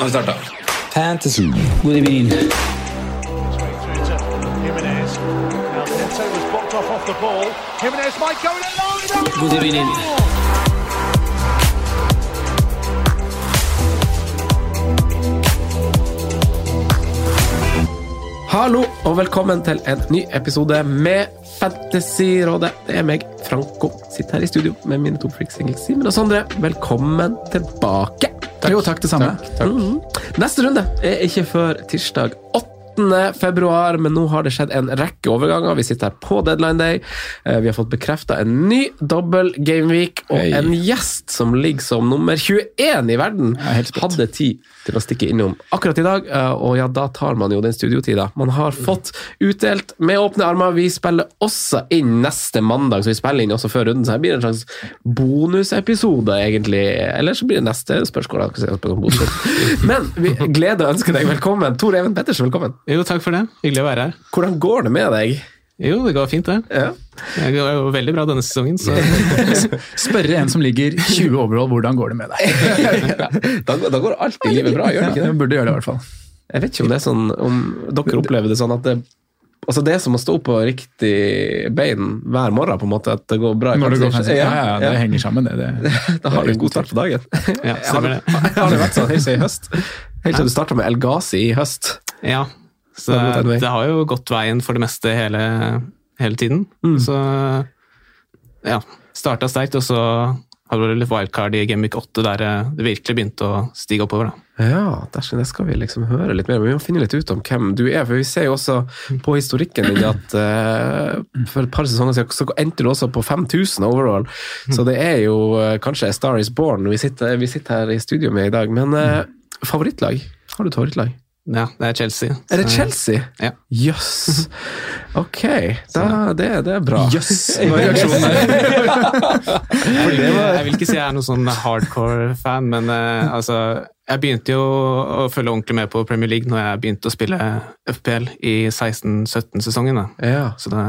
Nå har vi starta. Fantasy. Evening. God evening. Hallo og velkommen til en ny episode med Fantasyrådet. Det er meg, Franco. Sitter her i studio med mine to freaks-singles, Simen og Sondre. Velkommen tilbake. Jo, takk det samme. Mhm. Neste runde er ikke før tirsdag 8. februar, men nå har det skjedd en rekke overganger. Vi sitter her på deadline day. Eh, Vi har fått bekrefta en ny dobbel gameweek, og Hei. en gjest som ligger som nummer 21 i verden, er hadde tid til å stikke innom akkurat i dag. eh, Og ja, da tar man jo den studiotida. Man har fått utdelt med åpne armer. Vi spiller også inn neste mandag, så vi spiller inn også før runden. Så her blir det en slags bonusepisode, egentlig. Eller så blir det neste spørsmål. Men vi gleder å ønske deg velkommen. Tor Even Pettersen, velkommen. Jo, takk for det. Hyggelig å være her. Hvordan går det med deg? Jo, det går fint, det. Ja. Det går jo veldig bra denne sesongen, så Spørre en som ligger 20 overall, hvordan går det med deg? Da, da går alt i livet bra, gjør det ikke Ja, det? burde gjøre det, i hvert fall. Jeg vet ikke om det er sånn Om dere opplever det sånn at det Altså det er som å stå på riktig bein hver morgen, på en måte, at det går bra. Når det går fancy. Ja, ja, ja, det henger sammen, det. det. Da har du en god start på dagen. ja, har, det. Har det vært sånn helt siden i høst? Helt siden du starta med El Gazi i høst? Ja, så Det har det har jo gått veien for det meste hele, hele tiden. Mm. Så ja, starta sterkt, og så hadde det litt wildcard i Gameweek 8 der det virkelig begynte å stige oppover. da. Ja, dersom det skal vi liksom høre litt mer om. Vi må finne litt ut om hvem du er, for vi ser jo også på historikken din at uh, for et par sesonger siden så endte du også på 5000 overall, så det er jo uh, kanskje A Star Is Born vi sitter, vi sitter her i studio med i dag. Men uh, favorittlag? Har du et favorittlag? Ja, det er Chelsea. Er det Chelsea? Ja. Jøss. Ok, da, det, det er bra. Jøss, var reaksjonen her. Jeg vil ikke si jeg er noen sånn hardcore-fan, men uh, altså Jeg begynte jo å følge ordentlig med på Premier League når jeg begynte å spille FPL i 16-17-sesongen. da. Ja. Så det,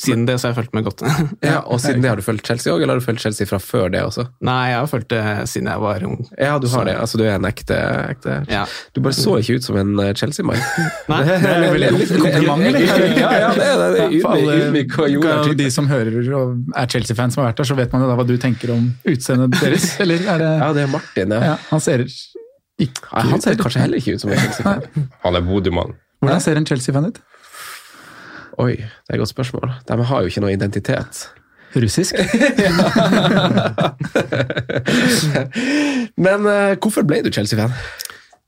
siden det så har jeg fulgt med godt. ja, Og siden det har du fulgt Chelsea òg, eller har du fulgt Chelsea fra før det også? Nei, jeg har fulgt det siden jeg var ung. Ja, du har Så- det. Altså, du er en ekte, ekte Ja. Du bare så ikke ut som en eh, Chelsea-mann. Nei, Det er veldig kompliment, eller? Ja, ja, det er det. For Ydmyk- alle og jordnær de som hører og er Chelsea-fans som har vært der, så vet man jo da hva du tenker om utseendet deres. Eller er det Ja, det er Martin, ja. ja, Han ser ikke Han ser kanskje heller ikke ut som en Chelsea-fan. Han er Bodø-mann. Hvordan ser en Chelsea-fan ut? Oi, det er et godt spørsmål. De har jo ikke noe identitet. Russisk? Men uh, hvorfor ble du Chelsea-fan?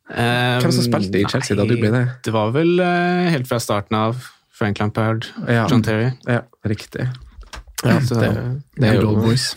Um, Hvem som spilte i Chelsea da du ble det? Det var vel uh, helt fra starten av Frank Lampard, Ja. John Terry. Ja, riktig. Ja, Det, så, det er jo Old Boys.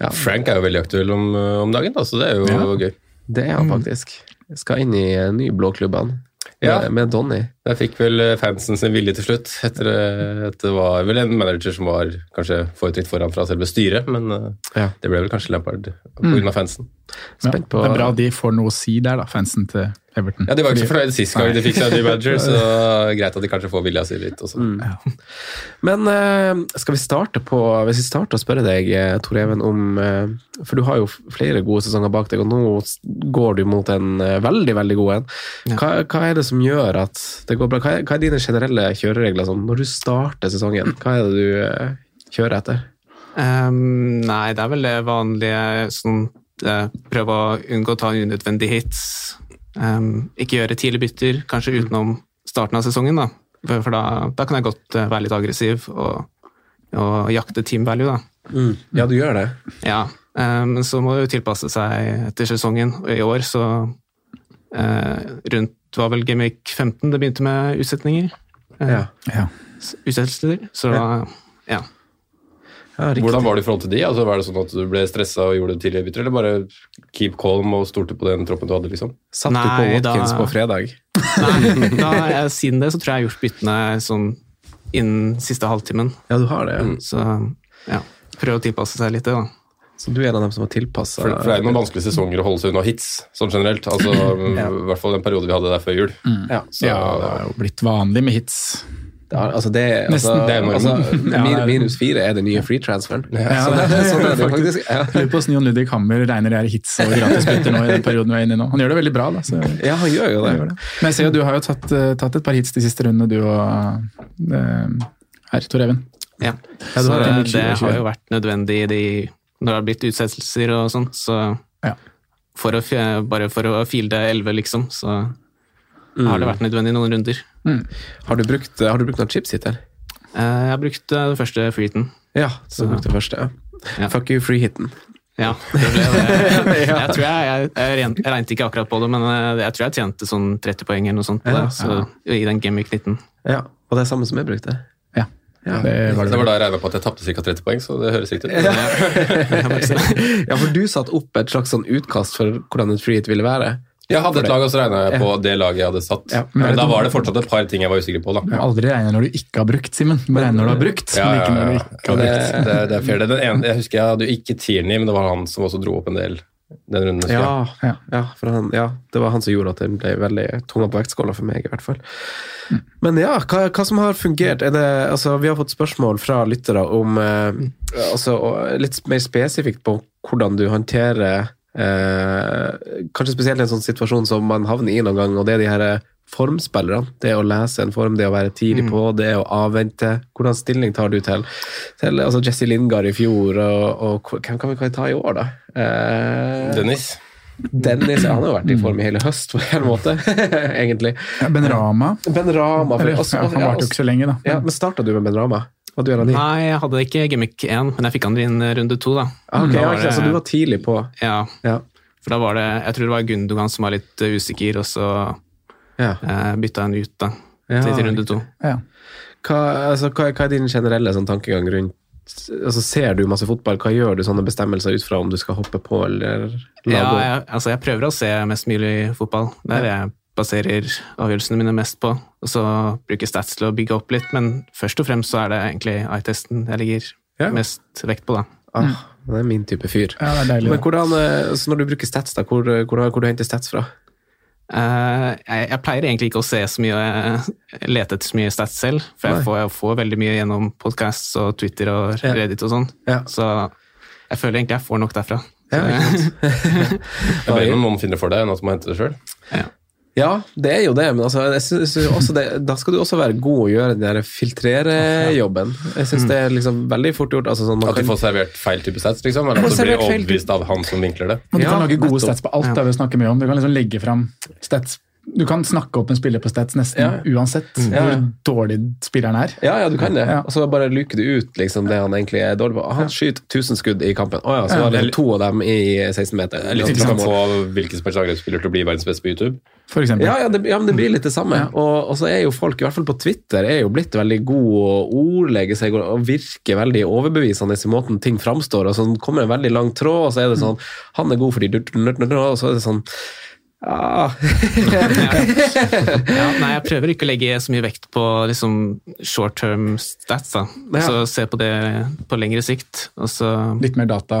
ja, Frank er jo veldig aktuell om, om dagen, da, så det er jo Ja. gøy. Det er han faktisk. Skal inn i en ny blå klubb, han. Ja. Med, med Donny. Der fikk vel fansen sin vilje til slutt, etter eh, at det var vel en manager som var kanskje foretrykt foran fra selve styret, men eh, Ja. det ble vel kanskje Lampard pga. fansen. Ja, Spent på Det er bra de får noe å si der, da, fansen til Everton. Ja, De var ikke så fornøyde sist gang de fikk seg en ny manager, så greit at de kanskje får vilja si litt også. Men uh, skal vi starte på Hvis vi starter å spørre deg, eh, Tor Even, om uh, For du har jo flere gode sesonger bak deg, og nå går du mot en veldig, veldig god en. Hva, hva er det som gjør at det går bra? Hva er, hva er dine generelle kjøreregler sånn, når du starter sesongen? Hva er det du uh, kjører etter? Um, nei, det er vel det vanlige sånn Prøve å unngå å ta unødvendige hits. Ehm, ikke gjøre tidlig bytter, kanskje utenom starten av sesongen, da. For for da, da kan jeg godt eh, være litt aggressiv og, og jakte team value, da. Mm. Ja, du gjør det. Ja, eh, men så må det jo tilpasse seg etter sesongen. Og i år så uh, Rundt var vel Gameweek 15 det begynte med utsetninger. Uh, Ja. Ja. Utsettelser. Så ja. Ja, riktig. Hvordan var det i forhold til de? Altså, var det sånn at du ble stressa og gjorde det tidligere bytter, eller bare keep calm og stolte på den troppen du hadde, liksom? Satt du på Watkins da- på fredag? Nei, da, jeg, siden det så tror jeg jeg har gjort byttene sånn innen siste halvtimen. Ja, du har det. ja. Så ja, prøve å tilpasse seg litt, det, da. Så du er en av dem som har tilpassa For, for det er noen vanskelige sesonger å holde seg unna hits, sånn generelt. Altså, I hvert fall den perioden vi hadde der før jul. Ja. Så, ja, det har jo blitt vanlig med hits. Det er, altså det, altså, Nesten. Det er altså, Ja, min, det er- minus fire er det nye. Ja, så, det- sånn er det faktisk. Ja. Lurer på hvordan Jon Ludvig Hammer regner det er hits og gratisbytter nå i den perioden vi er inne i nå. Han gjør det veldig bra, da. Så, ja, han gjør jo det. gjør det. Men jeg ser jo du har jo tatt, eh, tatt et par hits de siste rundene, du og eh, her, Tor Even. Ja. Ja, så har det, det har jo vært nødvendig de, når det har blitt utsettelser og sånn, så Ja. for å, bare for å fielde 11, liksom, så har det vært nødvendig noen runder. Har du brukt, har du brukt noen chips hittil? Eh, Jeg har brukt eh, den første freehiten. Ja, så du brukte første. Ja. Fuck you, free-hiten. Ja, det ble det. Jeg tror jeg, jeg, jeg, jeg regnet ikke akkurat på det, men eh, jeg tror jeg tjente sånn 30 poeng eller noe sånt på Ja, det, så, i den Gamic 19. Ja, og det er samme som jeg brukte. Ja. Ja. Det var det det. var da jeg regna på at jeg tapte ca. 30 poeng, så det høres riktig ut. Ja, for du satte opp et slags sånn utkast for hvordan et free-hit ville være. Jeg hadde et lag, og så regna jeg på det laget jeg hadde satt. Ja, men men da var det fortsatt et par ting jeg var usikker på. da. Du må aldri regner når du ikke har brukt, Simen. Bare regner når du har brukt, Ja, men ja, ikke når du ikke har brukt. det, det er fair. Den ene, jeg husker jeg hadde jo ikke Tierney, men det var han som også dro opp en del den runden. Ja, Ja. ja, for han, ja, det var han som gjorde at den ble veldig tunga på vektskåla for meg, i hvert fall. Men ja, hva, hva som har fungert? Er det, altså, vi har fått spørsmål fra lyttere om eh, altså, litt mer spesifikt på hvordan du håndterer eh, Kanskje spesielt en sånn situasjon som man havner i noen gang, og det er de her eh, formspillerne. Det å lese en form, det å være tidlig på, det å avvente. Hvordan stilling tar du til, til altså Jesse Lingard i fjor, og, og hvem kan vi kan vi ta i år, da? Eh, Dennis. Dennis han har jo vært i form i hele høst, på en måte, egentlig. Ja, ben Rama. Ben Rama for, Eller, også, ja, han varte jo ikke så lenge, da. ja, Men starta du med Ben Rama? Hva du gjør han i? Nei, jeg hadde ikke Gimmick 1, men jeg fikk han inn runde 2, da. Ah, ok, Da ja, det- Så du var tidlig på? Ja, Ja. for da var det Jeg tror det var Gundogan som var litt eh, usikker, og så ja. eh, bytta han ut, da. Ja, til, til runde 2. Ja. Hva, altså, hva, hva er din generelle sånn, tankegang rundt altså, Ser du masse fotball, hva gjør du sånne bestemmelser ut fra om du skal hoppe på eller la Ja, gå? jeg, altså jeg prøver å se mest mulig fotball. Det er det jeg baserer avgjørelsene mine mest på. Og så bruker stats til å bygge opp litt, men først og fremst så er det egentlig eye-testen jeg legger Ja. mest vekt på, da. Ah, det er min type fyr. ja, det er deilig. Men hvordan, eh, så når du bruker stats, da, hvor, hvor, hvor du henter stats fra? Uh, jeg, jeg pleier egentlig ikke å se så mye, lete etter så mye stats selv, for jeg får, jeg får veldig mye gjennom podcasts og Twitter og Reddit og sånn. Ja. Så jeg føler egentlig jeg får nok derfra. Ja, Det er bedre om noen finner for deg enn at du må hente det sjøl. Ja, det er jo det, men altså, jeg synes også det, da skal du også være god å gjøre den der filtrerejobben. Jeg syns det er liksom veldig fort gjort. Altså, sånn, man At du kan- får servert feil type stats, liksom? Eller at du blir overbevist av han som vinkler det? Men du Ja, kan lage gode nettopp. stats på alt. det vi snakker mye om. Du kan liksom legge fram stats. Du kan snakke opp en spiller på stats nesten Ja. uansett mm. hvor dårlig spilleren er. Ja, ja, du kan det. Ja. Og så bare luker du ut liksom, det han egentlig er dårlig på. Han skyter 1000 skudd i kampen. Å ja, så Ja. var det to av dem i 16 meter. Det er Litt Ikke som å få hvilken som helst angrepsspiller til å bli verdens beste på YouTube. For eksempel. Ja, ja, det, ja, men det blir litt det samme. Ja. Og, og så er jo folk, i hvert fall på Twitter, er jo blitt veldig gode å ordlegge seg og, og virke veldig overbevisende i måten ting framstår. Og så kommer en veldig lang tråd, og så er det sånn Han er god fordi du Og så er det sånn ja. Ja, nei, jeg prøver ikke å legge så mye vekt på liksom, short term stats. da. Ja. Så se på det på lengre sikt. Og så, Litt mer data.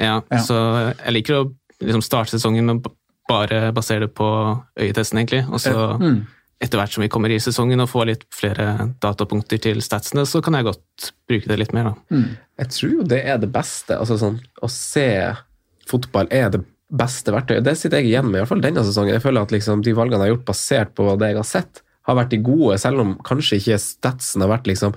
ja, Ja. så jeg liker å liksom, starte sesongen med bare basere det på øyetesten, egentlig. Og så Mm. etter hvert som vi kommer i sesongen og får litt flere datapunkter til statsene, så kan jeg godt bruke det litt mer, da. Jeg tror jo det er det beste. altså sånn, Å se fotball er det beste verktøyet. Det sitter jeg igjen med, i hvert fall denne sesongen. Jeg føler at liksom, de valgene jeg har gjort basert på det jeg har sett, har vært de gode, selv om kanskje ikke statsen har vært liksom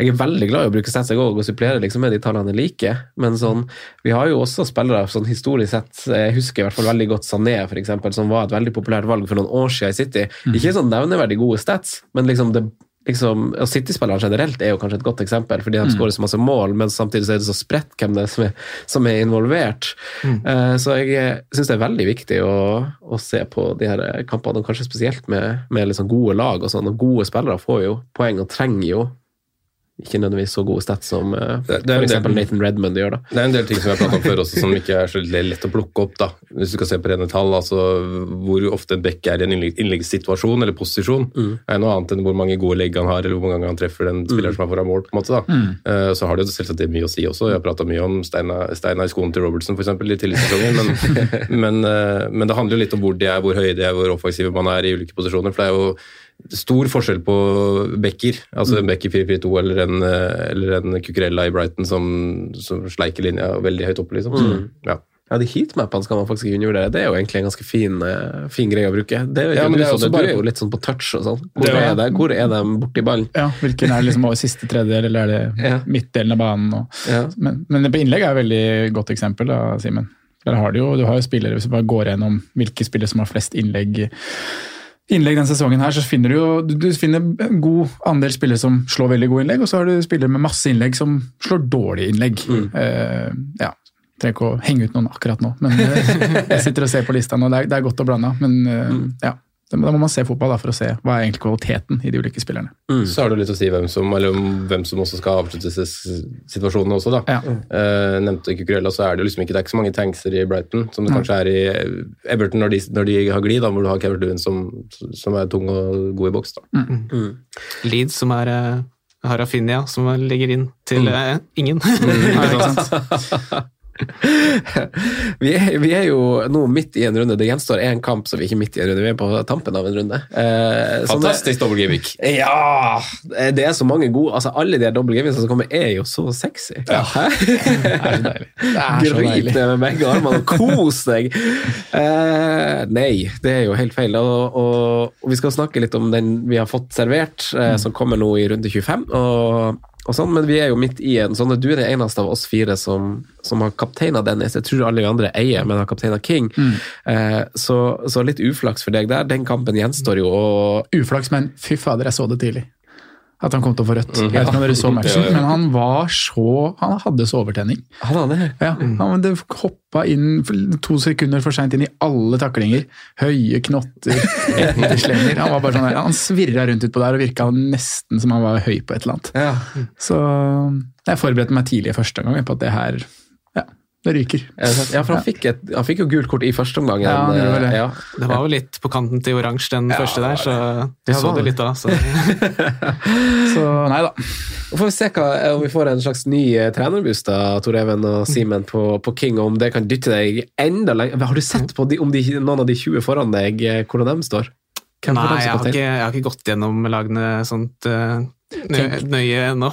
jeg er veldig glad i å bruke stats jeg og supplere liksom med de tallene jeg liker. Men sånn, vi har jo også spillere sånn historisk sett Jeg husker i hvert fall veldig godt Sané, for eksempel, som var et veldig populært valg for noen år siden i City. Ikke sånn nevneverdig gode stats, men liksom det liksom, og City-spillerne generelt er jo kanskje et godt eksempel, fordi de Mm. skårer så masse mål, men samtidig så er det så spredt hvem det er som er, som er involvert. Mm. Uh, så jeg syns det er veldig viktig å, å se på de her kampene, kanskje spesielt med, med liksom gode lag. og sånn, og Gode spillere får jo poeng og trenger jo ikke nødvendigvis så gode stats som uh, jo f.eks. Nathan Redmond gjør. da. Det er en del ting som jeg har pratet om før også, som ikke er så lett å plukke opp. da. Hvis du skal se på rene tall, altså hvor ofte en bekke er i en innleggssituasjon eller posisjon, er noe annet enn hvor mange gode legg han har, eller hvor mange ganger han treffer den spilleren som er foran mål. på en måte da. Eh, Så har det jo selvsagt det mye å si også. Jeg har prata mye om steina, Steinar i skoen til Robertson eksempel, i tillitssesongen, men, men, uh, men det handler jo litt om hvor de er, hvor høye de er, hvor offensive man er i ulike posisjoner. for det er jo stor forskjell på bekker. Altså en backer i 4-4-2 eller en, eller en Cucurella i Brighton som, som sleiker linja veldig høyt oppe, liksom. Mm. ja. Ja, De heatmappene skal man faktisk ikke undervurdere. Det er jo egentlig en ganske fin, eh, fin greie å bruke. Det er jo Ja, men det er også det, bare- du er jo litt sånn på touch og sånn. Hvor, Det er- er det? Hvor er de borti ballen? Ja, Hvilken er det liksom over siste tredjedel, eller er det Ja. midtdelen av banen? Og, Ja. men, men på innlegg er et veldig godt eksempel, da, Simen. Der har du, jo, du har jo spillere, Hvis du bare går gjennom hvilke spillere som har flest innlegg innlegg denne sesongen, her, så finner du jo du, finner en god andel spillere som slår veldig gode innlegg, og så har du spillere med masse innlegg som slår dårlige innlegg. Eh, ja, Trenger ikke å henge ut noen akkurat nå, men eh, jeg sitter og ser på lista nå. Det er, det er godt å blande, men eh, ja. Da må man se fotball da, for å se hva er egentlig kvaliteten i de ulike spillerne. Så har du litt å si hvem som, eller om hvem som også skal avslutte disse situasjonene også, da. Ja. Uh, nevnte Cucurella, så er det jo liksom ikke, det er ikke så mange tankser i Brighton som det kanskje er i Everton når de, når de har glid, da, hvor du har Kevin Lewin som, som er tung og god i boks. da. Leeds, som er eh, har Rafinha, som ligger inn til uh, ingen. Ja, ikke sant? Vi er, vi er jo nå midt i en runde. Det gjenstår én kamp, så vi er ikke midt i en runde. Vi er på tampen av en runde. Eh, Fantastisk double gimmick. Ja! Det er så mange gode altså Alle de her double som kommer, er jo så sexy. Hæ? Det er så deilig. Gryt ned med begge armene og kos deg! Eh, nei, det er jo helt feil. Og, og, og vi skal snakke litt om den vi har fått servert, eh, som kommer nå i runde 25. Og, og sånn, men vi er jo midt i en sånn at du er den eneste av oss fire som, som har kapteina Dennis. Jeg tror alle vi andre eier, men har kapteina King. Eh, så, så litt uflaks for deg der. Den kampen gjenstår jo, og Uflaks, men fy fader, jeg så det tidlig. At han kom til å få rødt. Jeg vet ikke om dere så matchen, men han var så Han hadde så overtenning. han hadde Ja, han det hoppa inn to sekunder for seint inn i alle taklinger. Høye knotter, etterslenger. Han var bare sånn der, han svirra rundt utpå der og virka nesten som han var høy på et eller annet. Ja. Så jeg forberedte meg tidlig første gang på at det her det ryker. Ja, for han fikk, et, han fikk jo gult kort i første omgang. Ja, det, gjorde det. Ja. Det var jo litt på kanten til oransje den første der, så du så det litt da. Så. Så nei da. Får vi se hva, om vi får en slags ny trenerbuss trenerboost da, Tor Even og Simen på, på King, og om det kan dytte deg enda lenger. Har du sett på de, om de, noen av de 20 foran deg, eh, hvordan de står? Hvem Nei, jeg har, ikke, jeg har ikke gått gjennom lagene sånt eh, nøye, nøye ennå.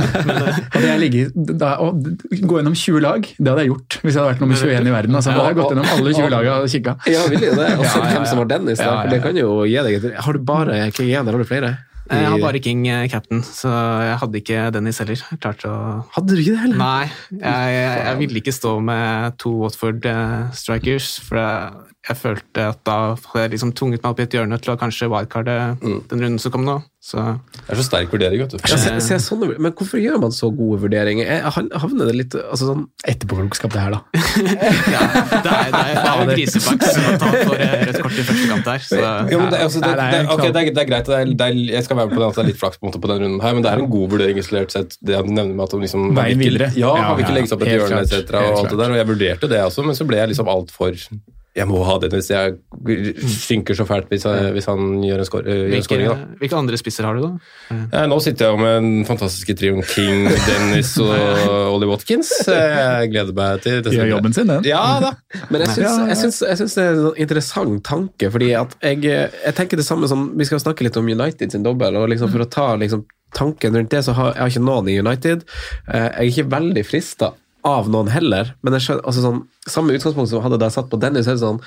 Hadde jeg ligget, da, å gå gjennom 20 lag, det hadde jeg gjort hvis jeg hadde vært nummer 21 i verden. Altså, da hadde jeg gått gjennom alle 20 lagene og kikka. Ja, vil jo det. Og sett hvem som var Dennis, da, for det kan jo gi deg et Har du bare King igjen, eller har du flere? Jeg har bare King eh, captain, så jeg hadde ikke Dennis heller. Å Hadde du ikke det heller? Nei, jeg, jeg, jeg ville ikke stå med to Watford eh, strikers, for jeg, jeg følte at da hadde jeg liksom tvunget meg opp i et hjørne til å kanskje wildcarde den runden som kom nå. Så Det er så sterk vurdering, vet du. Ja, se, se sånne, men hvorfor gjør man så gode vurderinger? Jeg havner det litt altså sånn, Etterpåklokskap, det her, da. ja, det er, det er, det er jo griseflaks å ta for eh, rødt kort i første kamp der. Så, Jo, det, altså, det, det, det er det, er, det er greit, er, jeg skal være med på det at det er litt flaks på, måte på den runden her, men det er en god vurdering isolert sett. Det jeg nevner med at de liksom, Veien videre. Ja, Ja, man vil ikke ja, legge seg opp et hjørne etc. Og, alt det der, og jeg vurderte det også, men så ble jeg liksom altfor Jeg må ha Dennis. Jeg synker så fælt hvis, jeg, hvis han gjør en skår- gjør en hvilke, skåring. hvilke andre spisser har du, da? Ja, nå sitter jeg jo med den fantastiske trioen King, Dennis og Ollie Watkins. Jeg gleder meg til De gjør jobben sin, den. Ja da. Men jeg syns, Ja, jeg, syns, jeg syns det er en sånn interessant tanke, fordi at jeg, jeg tenker det samme som Vi skal snakke litt om United sin dobbel, og liksom for å ta liksom tanken rundt det, så har jeg har ikke noen i United. Eh, Jeg er ikke veldig frista av noen heller, men jeg skjønner, altså sånn, samme utgangspunkt som hadde da jeg satt på Dennis, er det sånn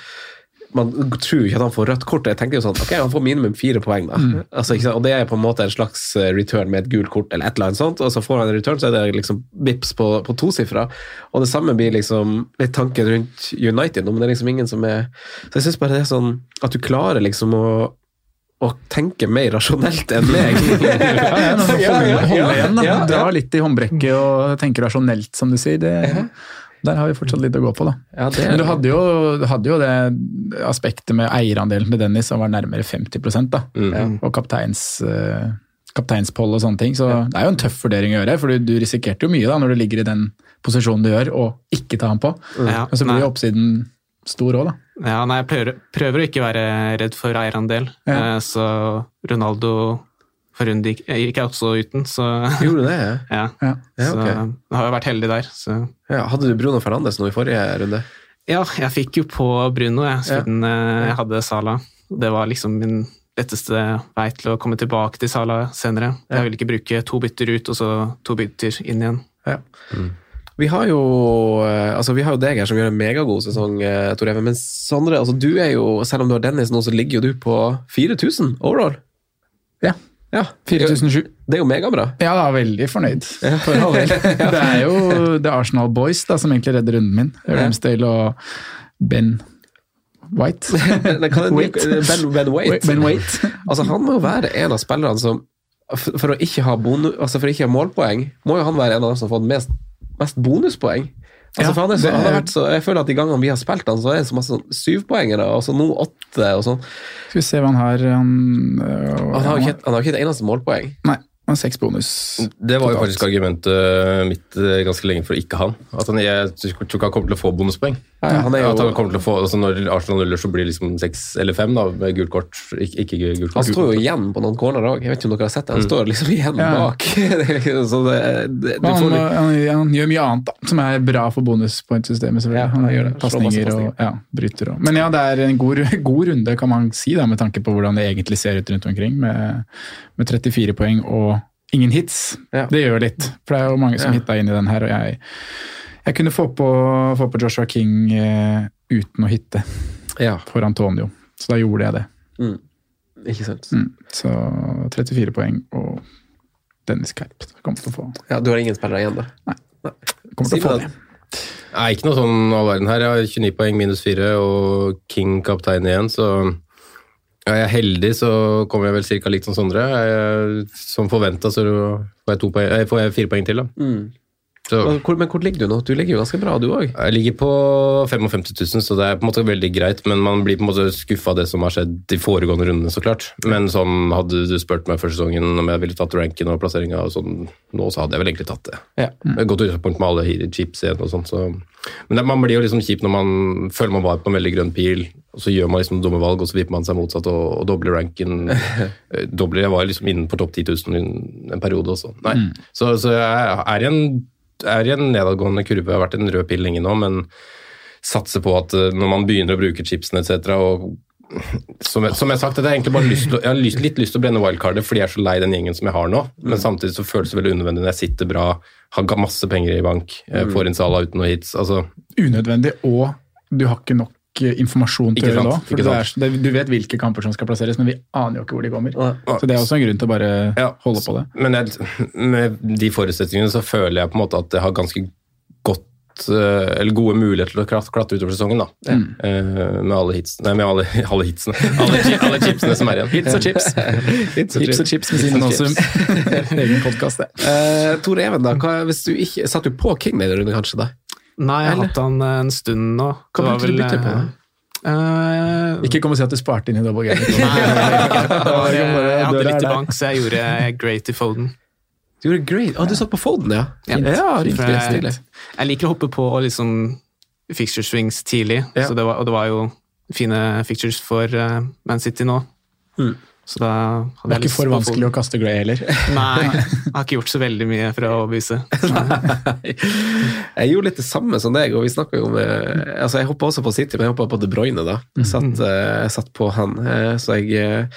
man tror ikke at han får rødt kort. Jeg tenker jo sånn, ok, han får minimum fire poeng, da. Mm. Altså? Og det er på en måte en slags eh, return med et gult kort, eller et eller annet sånt. Og så får han en return, så er det liksom vips på, på tosifra. Og det samme blir liksom litt tanken rundt United nå, men det er liksom ingen som er Så jeg syns bare det er sånn at du klarer liksom å å tenke mer rasjonelt enn meg. Ja, ja, Ja, ja, ja, ja, ja. Dra litt i håndbrekket og tenke rasjonelt, som du sier. Det, der har vi fortsatt litt å gå på, da. Ja, det- Men du hadde, jo, du hadde jo det aspektet med eierandelen med Dennis som var nærmere 50 da. Mm. Og kapteins, eh, kapteinspoll og sånne ting. Så det er jo en tøff vurdering å gjøre, for du, du risikerte jo mye da når du ligger i den posisjonen du gjør, og ikke ta ham på. Ja, Og så blir jo oppsiden stor òg, da. Ja, nei, jeg prøver, prøver å ikke være redd for eierandel, Ja. eh, så Ronaldo for runde gikk, jeg gikk jeg også uten, så Gjorde du det? ja? ja. Ja. Ja, Så jeg har jo vært heldig der. Så. Ja, hadde du Bruno Fernandes nå i forrige runde? Ja, jeg fikk jo på Bruno, jeg, siden eh, jeg hadde Sala. Det var liksom min letteste vei til å komme tilbake til Sala senere. Jeg ville ikke bruke to bytter ut, og så to bytter inn igjen. Ja. Vi har jo eh, altså vi har jo deg her som gjør en megagod sesong, eh, Tor Even. Men Sondre, altså du er jo, selv om du har Dennis nå, så ligger jo du på 4000 overall. Ja. Ja, 4007. Det er jo megabra. Ja, da, veldig fornøyd. For all del. Det er jo er Arsenal Boys da, som egentlig redder runden min. Ramsdale og Ben White. Ben, ben White. Ben White. Altså, han må jo være en av spillerne som for å ikke ha, bonu, altså for å ikke ha målpoeng, må jo han være en av dem som har fått mest, mest bonuspoeng. Altså, Ja, han så, det han har vært så, jeg føler at de gangene vi har spilt han, så er det så masse sånn syvpoengere, og så nå åtte og sånn. Skal vi se hva han har. Han, øh, Han har ikke, han har ikke et eneste målpoeng. Nei, han seks bonus. Det var jo faktisk argumentet mitt eh, ganske lenge for å ikke ha han. At han, jeg tror ikke han kommer til å få bonuspoeng. Ja, ja, han er jo- At han kommer til å få, altså Når Arsenal nuller, så blir det liksom seks eller fem da, med gult kort. Ikke, ikke gult kort. Han står jo igjen på noen corner òg. Jeg vet ikke om dere har sett det. Han står liksom igjen Ja. bak. Det er liksom- så det, det, du får han, han, han gjør mye annet da, som er bra for bonuspoint-systemet. selvfølgelig. Ja, han han gjør det. Pasninger og ja, bryter. Og. Men ja, det er en god, god runde, kan man si, da, med tanke på hvordan det egentlig ser ut rundt omkring. Med, med 34 poeng og ingen hits. Ja. Det gjør litt, for det er jo mange som Ja. hitta inn i den her. og jeg, jeg kunne få på, få på Joshua King eh, uten å hitte Ja, for Antonio, så da gjorde jeg det. ikke sant. Mm. Så 34 poeng og Dennis Kerp kommer til å få, Ja, du har ingen spillere igjen, da? kommer til å få det. det. Nei, ikke noe sånn all verden her. Jeg har 29 poeng minus 4 og King kaptein igjen, så er jeg heldig, så kommer jeg vel ca. likt som Sondre. Jeg, som forventa så får jeg, poeng, får fire poeng til, da. Mm. Så Men hvor, men hvor ligger du nå? Du ligger jo ganske bra, du òg. jeg ligger på 55 000, så det er på en måte veldig greit, men man blir på en måte skuffa av det som har skjedd de foregående rundene, så klart. Men sånn, hadde du spurt meg før sesongen om jeg ville tatt ranken og plasseringa og sånn, nå så hadde jeg vel egentlig tatt det. Ja. Har Gått utgangspunkt med alle chips igjen og sånn, så Men det, man blir jo liksom kjip når man føler man var på en veldig grønn pil, og så gjør man liksom dumme valg, og så vipper man seg motsatt og, og dobler ranken. Eh, dobler, Jeg var liksom innenfor topp 10 000 en, periode også. Nei. Så, så jeg er i en er i en nedadgående kurve, har vært en rød pill lenge nå, men satser på at eh, når man begynner å bruke chipsene etc. og som jeg, som jeg sagt, jeg har egentlig bare lyst til, jeg har lyst, litt lyst til å brenne wildcardet fordi jeg er så lei den gjengen som jeg har nå. Men samtidig så føles det veldig unødvendig når jeg sitter bra, har masse penger i bank, får inn Sala uten noe hits. altså unødvendig, og du har ikke nok eh, informasjon til det sant, òg. For det er, det, du vet hvilke kamper som skal plasseres, men vi aner jo ikke hvor de kommer. Nei. Så det er også en grunn til å bare Ja. holde på det. Men jeg, med de forutsetningene så føler jeg på en måte at jeg har ganske godt eh, eller gode muligheter til å klat- klatre utover sesongen. da. Eh, Med alle hits, nei, med alle, alle hitsene. Alle, alle chipsene som er igjen. Hits og chips. Hits Hips og chips med sin Simen Aasum. Egen podkast, det. Uh, Tor Even, da. Hva, hvis du ikke, satt du på King denne runden, kanskje? da? Nei, jeg har Eller? hatt han en stund nå. Brukte du vel, bytte på? eh, Ikke kom og si at du sparte inn i double game. Nei, jeg, var, jeg hadde litt i bank, så jeg gjorde great i Foden. Du gjorde great. Ah, du satt på Foden, ja? Ja. ja riktig. Jeg- Stilig. Jeg liker å hoppe på og liksom fixture swings tidlig, Ja. så det var, og det var jo fine fixtures for uh, Man City nå. Mm. Så da hadde Det er ikke for vanskelig å kaste Gray heller. Nei, jeg har ikke gjort så veldig mye for å overbevise. Jeg gjorde litt det samme som deg, og vi snakka jo om eh, altså Jeg hoppa også på City, men jeg hoppa på De Bruyne, da. Jeg satt, eh, jeg satt på han. eh, Så jeg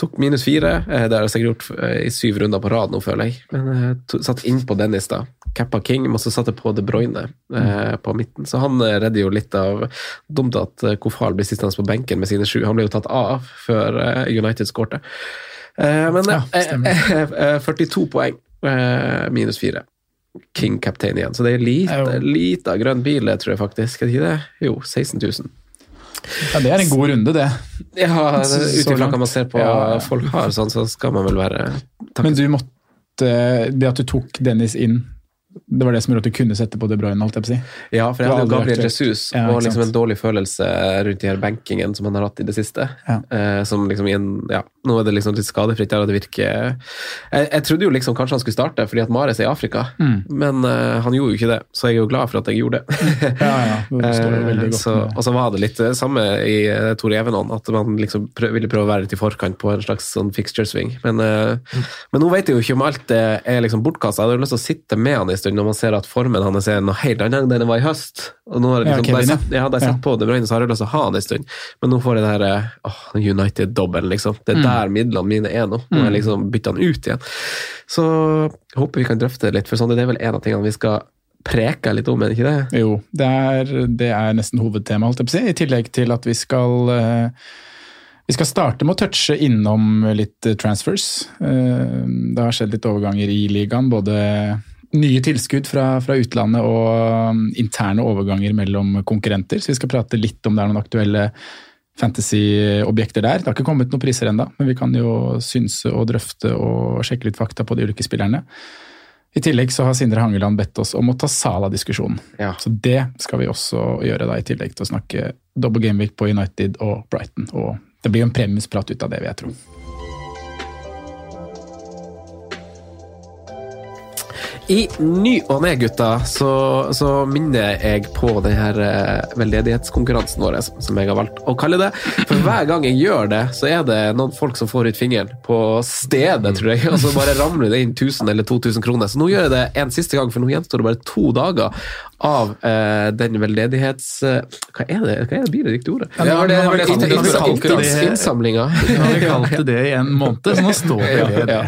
tok minus fire. Det har jeg sikkert gjort i syv runder på rad nå, føler jeg. Men jeg satt inn på Dennis, da. Cappa King, men så satt jeg på De Bruyne eh, på midten. Så han redder jo litt av Dumt at Kofal blir sittende på benken med sine sju. Han ble jo tatt av før United United skårte. Eh, Men Ja, eh, stemmer. eh, 42 poeng, eh, minus 4. King captain igjen. Så det er lite, Det lite grønn bil, tror jeg faktisk. Er det ikke det? Jo, 16 000. Ja, det er en god runde, det. Ja, ut ifra hva man ser på Ja, folk har, sånn, så skal man vel være Men du måtte Det at du tok Dennis inn, det var det som gjorde at du kunne sette på De Bruyne, holdt jeg på å si. Ja, for jeg hadde jo Gabriel. Jesus Ja, og liksom en dårlig følelse rundt de her bankingen som han har hatt i det siste. Ja. Eh, som liksom i en, ja, Nå er det liksom litt skadefritt der, og det virker jeg, jeg trodde jo liksom kanskje han skulle starte fordi at Mares er i Afrika, Mm. men eh, han gjorde jo ikke det, så jeg er jo glad for at jeg gjorde det. Ja, ja, det står jo veldig Eh, godt så, og så var det litt det samme i eh, Tore Evenon, at man liksom prøv, ville prøve å være litt i forkant på en slags sånn fixture swing. Men, eh, men nå vet jeg jo ikke om alt det er liksom bortkasta. Jeg hadde jo lyst til å sitte med han en stund når man ser at formen hans er noe helt annet enn den var i høst. Og nå har jeg liksom, Kevin, ja. sett, ja, da jeg Ja. på De Bruyne, så har jeg lyst til å ha han en stund. Men nå får jeg det her eh, United-dobbelen, liksom. Det er Mm. der midlene mine er nå. Nå har jeg liksom bytta han ut igjen. Så jeg håper vi kan drøfte det litt, for sånn, det er vel en av tingene vi skal preke litt om, er det ikke det? Jo, det er, det er nesten hovedtema, si. I tillegg til at vi skal eh, vi skal starte med å touche innom litt eh, transfers. Eh, Det har skjedd litt overganger i ligaen. Både nye tilskudd fra, fra utlandet og um, interne overganger mellom konkurrenter. Så vi skal prate litt om det er noen aktuelle fantasy-objekter der. Det har ikke kommet noen priser ennå, men vi kan jo synse og drøfte og sjekke litt fakta på de ulike spillerne. I tillegg så har Sindre Hangeland bedt oss om å ta Sala-diskusjonen. Ja. Så det skal vi også gjøre, da, i tillegg til å snakke double gameweek på United og Brighton. Og det blir jo en premiusprat ut av det, vil jeg tro. I ny og ne, gutta, så, så minner jeg på denne eh, veldedighetskonkurransen vår, som jeg har valgt å kalle det. For hver gang jeg gjør det, så er det noen folk som får ut fingeren på stedet, tror jeg. Og så bare ramler det inn 1000 eller 2000 kroner. Så nå gjør jeg det en siste gang, for nå gjenstår det bare to dager av eh, den veldedighets... eh, hva er det Hva er det blir det riktige ordet? Ja, det var det- det- det, det- det- har vi kalt det- inns- Innsamlinga. Vi har kalt det det i en måned, så nå står det det. Ja,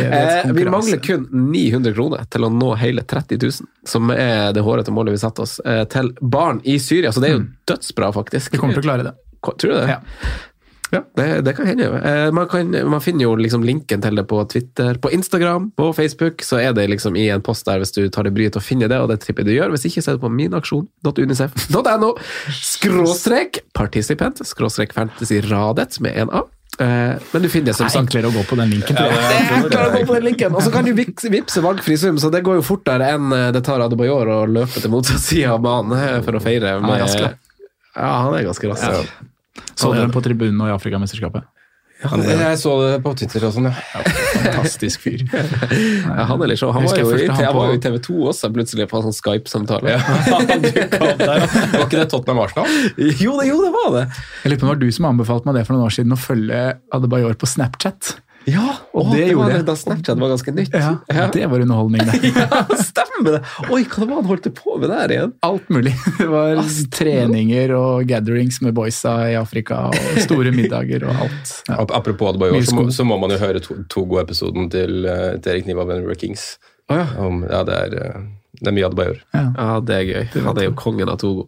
ja. Eh, vi mangler kun 900 kroner til å nå hele 30 000, som er det hårete målet vi satte oss, eh, til barn i Syria. Så det er jo dødsbra, faktisk. Vi kommer til å klare det. Tror du det? Ja. Ja, det, det kan hende. Ja. Man, kan, man finner jo liksom linken til det på Twitter, på Instagram, på Facebook. Så er det liksom i en post der hvis du tar det bryet til å finne det, og det tipper jeg du gjør. Hvis ikke, så er det på minaksjon.unicef.no skråstrek participant skråstrek fantasyradet med en A. Eh, Men du finner det Det som er sagt enklere å gå på den linken. tror det er enklere å gå på den linken. Og så kan du vippse valgfri sum, så det går jo fortere enn eh, det tar Adebayor å løpe til motsatt side av banen eh, for å feire. med... Ja, han er ganske rask. Så dere den på tribunen og i Afrikamesterskapet? Jeg så det på Twitter og sånn, ja. Fantastisk fyr. Ja, han eller. Han var jo i, han han jo i TV 2 også, plutselig, på en sånn Skype-samtale. Var ikke det Tottenham Arsenal? Jo, det, jo, det var det! Jeg lurer på om det var du som anbefalte meg det for noen år siden, å følge Adebayor på Snapchat. Ja, Og å, det gjorde jeg. Da Snapchat var ganske nytt. Ja, Det var underholdning, det. Ja, stemmer det! Oi, hva det var han holdt på med der igjen? Alt mulig. Det var treninger og gatherings med boysa i Afrika, og store middager og alt. Ja. Apropos Mye så, må- så må man jo høre to- Togo-episoden til, eh, til Erik Niva Venner Kings. Å, ja. Om, ja, det er, eh, det er mye Adebayor. Ja, det er gøy. Han er jo kongen av Togo.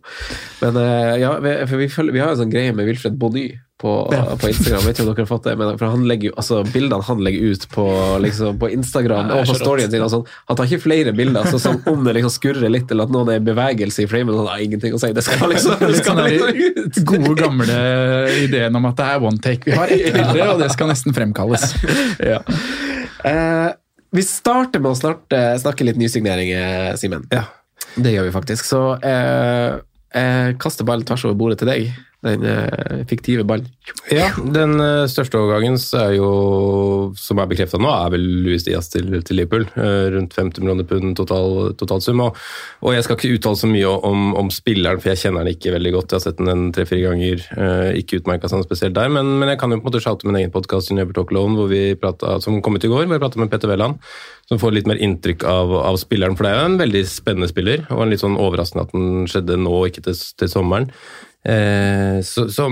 Men eh, ja, vi, for vi, følger, vi har en sånn greie med Wilfred Bonny på, Ja. på Instagram. Vet ikke om dere har fått det, men for han legger jo, altså Bildene han legger ut på, liksom, på Instagram Ja, og på storyen sin, og sånn, han tar ikke flere bilder. Så sånn, om det liksom skurrer litt, eller at noen er i bevegelse i framen, han har ingenting å si. Det skal liksom, det skal liksom ut. gode, gamle ideen om at det er one take. Vi har ett bilde, og det skal nesten fremkalles. Ja. Eh, vi starter med å snart eh, snakke litt nysigneringer, Simen. Ja. Det gjør vi faktisk. Så eh, jeg kaster ballen tvers over bordet til deg. Den eh, fiktive ballen. Ja, den eh, største overgangen er jo, som er bekrefta nå, er vel Louis Diaz til, til Liverpool. Eh, rundt 50 millioner pund total, totalsum. Og, og jeg skal ikke uttale så mye om, om spilleren, for jeg kjenner den ikke veldig godt. Jeg har sett den tre-fire ganger, ikke utmerka seg spesielt der. Men, men jeg kan jo på en måte shoute min egen podkast som kom ut i går, hvor jeg prata med Petter Welland. Som får litt mer inntrykk av, av, spilleren, for det er jo en veldig spennende spiller. Og en litt sånn overraskende at den skjedde nå, ikke til, til sommeren. Eh, så, så,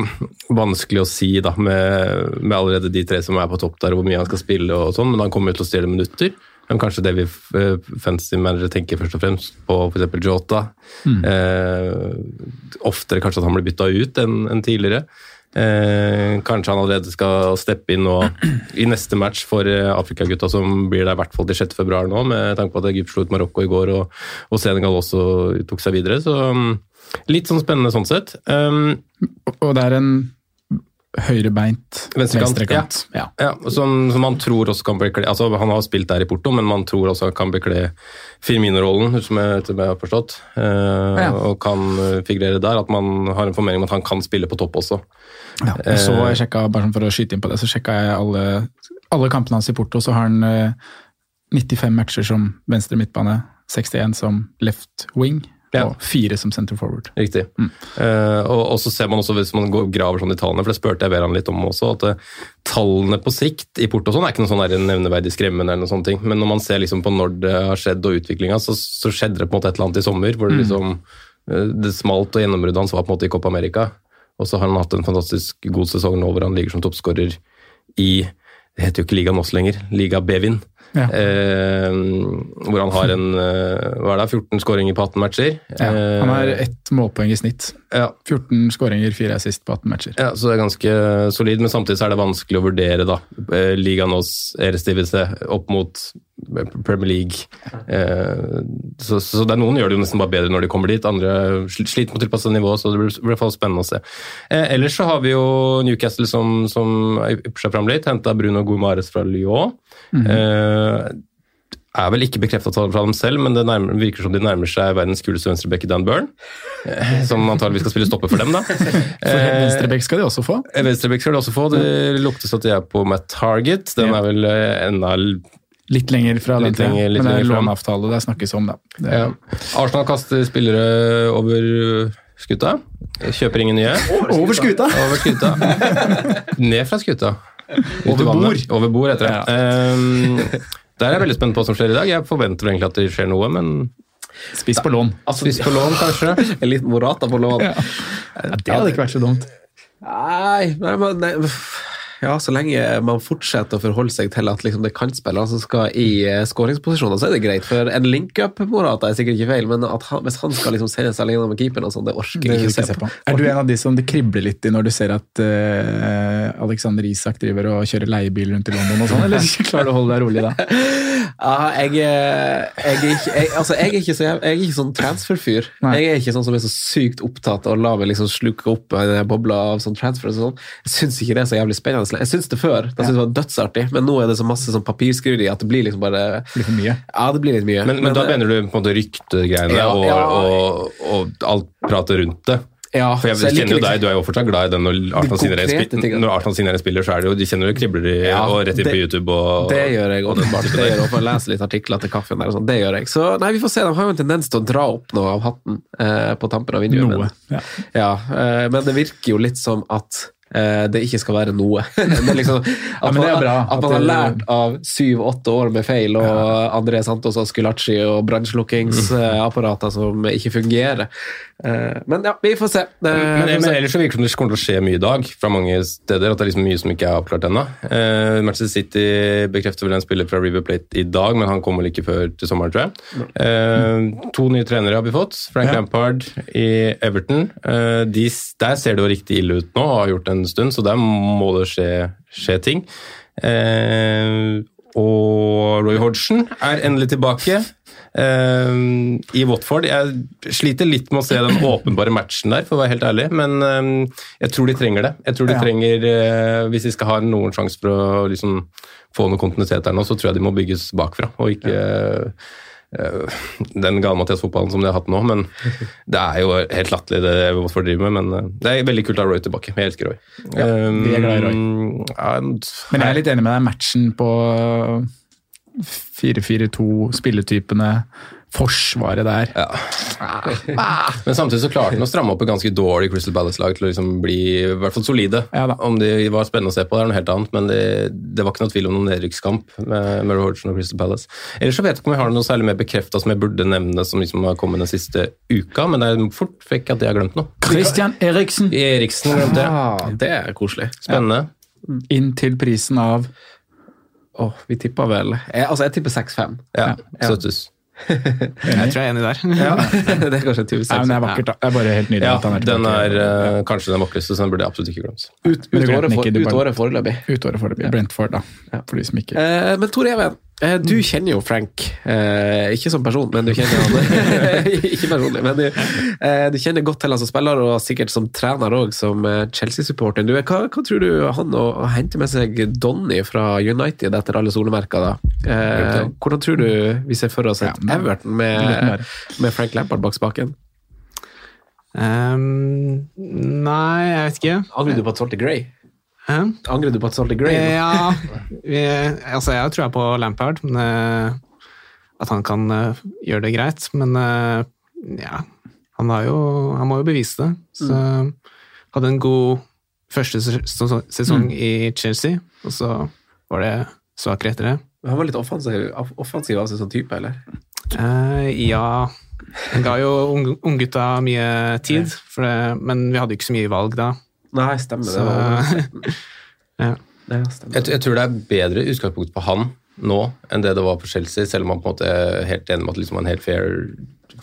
vanskelig å si da, med, med, allerede de tre som er på topp der, hvor mye han skal spille og sånn, men han kommer jo til å stjele minutter. Men kanskje det vi uh, fancy managere tenker først og fremst på f.eks. Jota. Mm. Eh, oftere kanskje at han blir bytta ut enn en tidligere. Eh, kanskje han allerede skal steppe inn nå i neste match for eh, Afrikagutta, som blir der i hvert fall til 6.2 nå, med tanke på at Egypt slo ut Marokko i går og, og Senegal også tok seg videre. Så um, litt sånn spennende sånn sett. Um, og det er en høyrebeint venstrekant. venstrekant. Ja. Ja. ja som, som, man tror også kan bekle altså Han har spilt der i Porto, men man tror også kan bekle Firmino-rollen, som som jeg har forstått. Uh, ja. Og kan figurere der. At man har en formening om at han kan spille på topp også. Ja, og så jeg sjekka, bare for å skyte inn på det, så sjekka jeg alle, alle kampene hans i Porto. Så har han 95 eh, matcher som venstre midtbane, 61 som left wing ja. fire som center forward. Riktig. Mm. Uh, og, og, så ser man også, hvis man går, graver sånn i tallene, for det spurte jeg Veran litt om også, at uh, tallene på sikt i Porto sånn er ikke noe sånn nevneverdig skremmende, eller noe sånt, men når man ser liksom på når det har skjedd og utviklinga, så, så, skjedde det på en måte et eller annet i sommer. hvor det mm. liksom uh, det smalt og gjennombruddet hans var på en måte i Copa America. Og så har han hatt en fantastisk god sesong nå hvor han ligger som toppskårer i det heter jo ikke Liga oss lenger, Liga Bevin. Ja. Eh, hvor han har en eh, hva er det, 14 skåringer på 18 matcher. Ja, han har ett målpoeng i snitt. Ja. 14 skåringer, 4 assist på 18 matcher. Ja, Så det er ganske solid, men samtidig er det vanskelig å vurdere da, ligaen Liga Nås Erestivelse opp mot Premier League. Eh, så, så, det er noen gjør det jo nesten bare bedre når de kommer dit, andre sliter med å tilpasse nivå, så det blir i hvert fall spennende å se. Eh, ellers så har vi jo Newcastle som, som ypper seg fram litt, henta Bruno Gumares fra Lyon. Mm eh, er vel ikke bekrefta fra dem selv, men det nærmer, virker som de nærmer seg verdens kuleste venstreback Dan Burn. Eh, som antageligvis skal spille stopper for dem, da. Eh, venstreback skal de også få? Venstreback skal de også få. Det luktes at de er på Matt Target. Den er vel enda Litt lenger fra litt den lenger, litt men det er låneavtale det snakkes om, da. Det ja. Arsenal kaster spillere over skuta. Kjøper ingen nye. Over skuta! Over skuta. Ned fra skuta. Over bord. Over bord, heter det. Ja. Um, der er jeg veldig spent på hva som skjer i dag. Jeg forventer egentlig at det skjer noe, men Spiss på lån. Altså, Spiss på lån, kanskje. En liten Morata på lån. Ja. det hadde ikke vært så dumt. Nei, nei, nei ja, så lenge man fortsetter å forholde seg til at liksom, det er kantspillere som skal i uh, skåringsposisjoner, så er det greit. For en link-up-Morata er sikkert ikke feil, men han, hvis han skal liksom sende seg alene med keeperen, sånt, det orker jeg ikke se, se på. Er du en av de som det kribler litt i når du ser at uh, Alexander Isak driver og kjører leiebil rundt i London og sånn, eller klarer du å holde deg rolig da? Ja, jeg, jeg, er ikke, jeg, altså, jeg, er ikke så, jeg, er ikke sånn transfer-fyr. Jeg er ikke sånn som er så sykt opptatt av å la meg liksom sluke opp en boble av sånn transfer. og sånn. Jeg syns ikke det er så jævlig spennende jeg syns det før. Da synes det var dødsartig, men nå er det så masse sånn i at det blir liksom bare Det blir for mye? Ja, det blir litt mye. Men, men, men da mener du på en måte ryktegreiene ja, og, ja, og, og, alt pratet rundt det? Ja, For jeg, kjenner jo deg, Du er jo fortsatt glad i den når Arsenal signerer en spiller, så er det jo, de kjenner det kribler i, ja, og rett inn på YouTube. Og, det gjør jeg åpenbart. Det gjør jeg, og lese litt artikler til kaffen der og sånn. Det gjør jeg. Så nei, vi får se. De har jo en tendens til å dra opp noe av hatten eh, på tampen av vinduet. Noe, ja. ja eh, men det virker jo litt som at det ikke skal være noe. det liksom, at, ja, man, at, at, man, har lært av syv-åtte år med feil og ja. André Santos og Skulacci og brannslukkingsapparater som ikke fungerer. Eh, men ja, vi får se. Det, men, men, ellers så virker det som det kommer til å skje mye i dag fra mange steder. At det er liksom mye som ikke er avklart ennå. Uh, Manchester City bekrefter vel en spiller fra River Plate i dag, men han kommer vel ikke før til sommeren, tror jeg. Uh, to nye trenere har vi fått. Frank ja. Lampard i Everton. Uh, de, der ser det jo riktig ille ut nå og har gjort en stund, så der må det skje, skje ting. og Roy Hodgson er endelig tilbake. eh, i Watford. Jeg sliter litt med å se den åpenbare matchen der, for å være helt ærlig, men eh, jeg tror de trenger det. Jeg tror de ja. trenger, uh, Hvis de skal ha noen sjanse for å liksom, få noe kontinuitet der nå, så tror jeg de må bygges bakfra, og ikke eh, den gale-Mathias-fotballen som de har hatt nå. Men det er jo helt latterlig det Watford driver med. Men eh, det er veldig kult å ha Roy tilbake. Jeg elsker Roy. Ja, vi er glad i Roy. And, Men jeg er litt enig med deg. Matchen på 4-4-2, spilletypene, forsvaret der. Men samtidig så klarte han å stramme opp et ganske dårlig Crystal Palace-lag til å liksom bli i hvert fall solide. Om de var spennende å se på, det er noe helt annet, men det, det var ikke noe tvil om noen nedrykkskamp med Murray Hodgson og Crystal Palace. Ellers så vet jeg ikke om jeg har noe særlig mer bekrefta som jeg burde nevne, som liksom har kommet den siste uka, men det er fort vekk at jeg har glemt noe. Christian Eriksen. Eriksen glemte jeg. Ah, det er koselig. Spennende. Inn til prisen av Åh, vi tippa vel jeg, Altså, jeg tipper 6-5. Ja, støttes. Jeg tror jeg er enig der. Ja, det er kanskje tur Nei, men det er vakkert, da. Det er bare helt nydelig Ja, er den er uh, kanskje den vakreste, så den burde jeg absolutt ikke glemt. Ut, Men ut, du året, for, ut året foreløpig. Utåret foreløpig. Brentford, da. For de som ikke Eh, men Tor Even, du kjenner jo Frank. Eh, ikke som person, men du kjenner han Ikke personlig, men du, eh, du kjenner godt til han som spiller, og sikkert som trener òg, som eh, Chelsea-supporter. Hva, hva tror du han å, å hente med seg Donny fra United etter alle solemerker, da? Eh, hvordan tror du vi ser for oss et Everton med, med Frank Lampard bak spaken? Um, nei, jeg vet ikke. Angrer du på at solgte Gray? Hæ? Angrer du på at solgte Gray? Ja, vi, altså jeg tror jeg på Lampard, men eh, at han kan eh, gjøre det greit. Men eh, ja, han, har jo, han må jo bevise det. Så hadde en god første sesong- mm. i Chelsea, og så var det svakere etter det. Han var litt offensiv, offensiv av seg som type, eller? Eh, ja Han ga jo ung- unggutta mye tid, det, men vi hadde jo ikke så mye valg da. Nei, stemmer. Så, det. ja. Ja, stemmer. Jeg, jeg tror det er bedre utgangspunkt på han nå enn det det var på Chelsea, selv om han på en måte er helt enig med at liksom han er en helt fair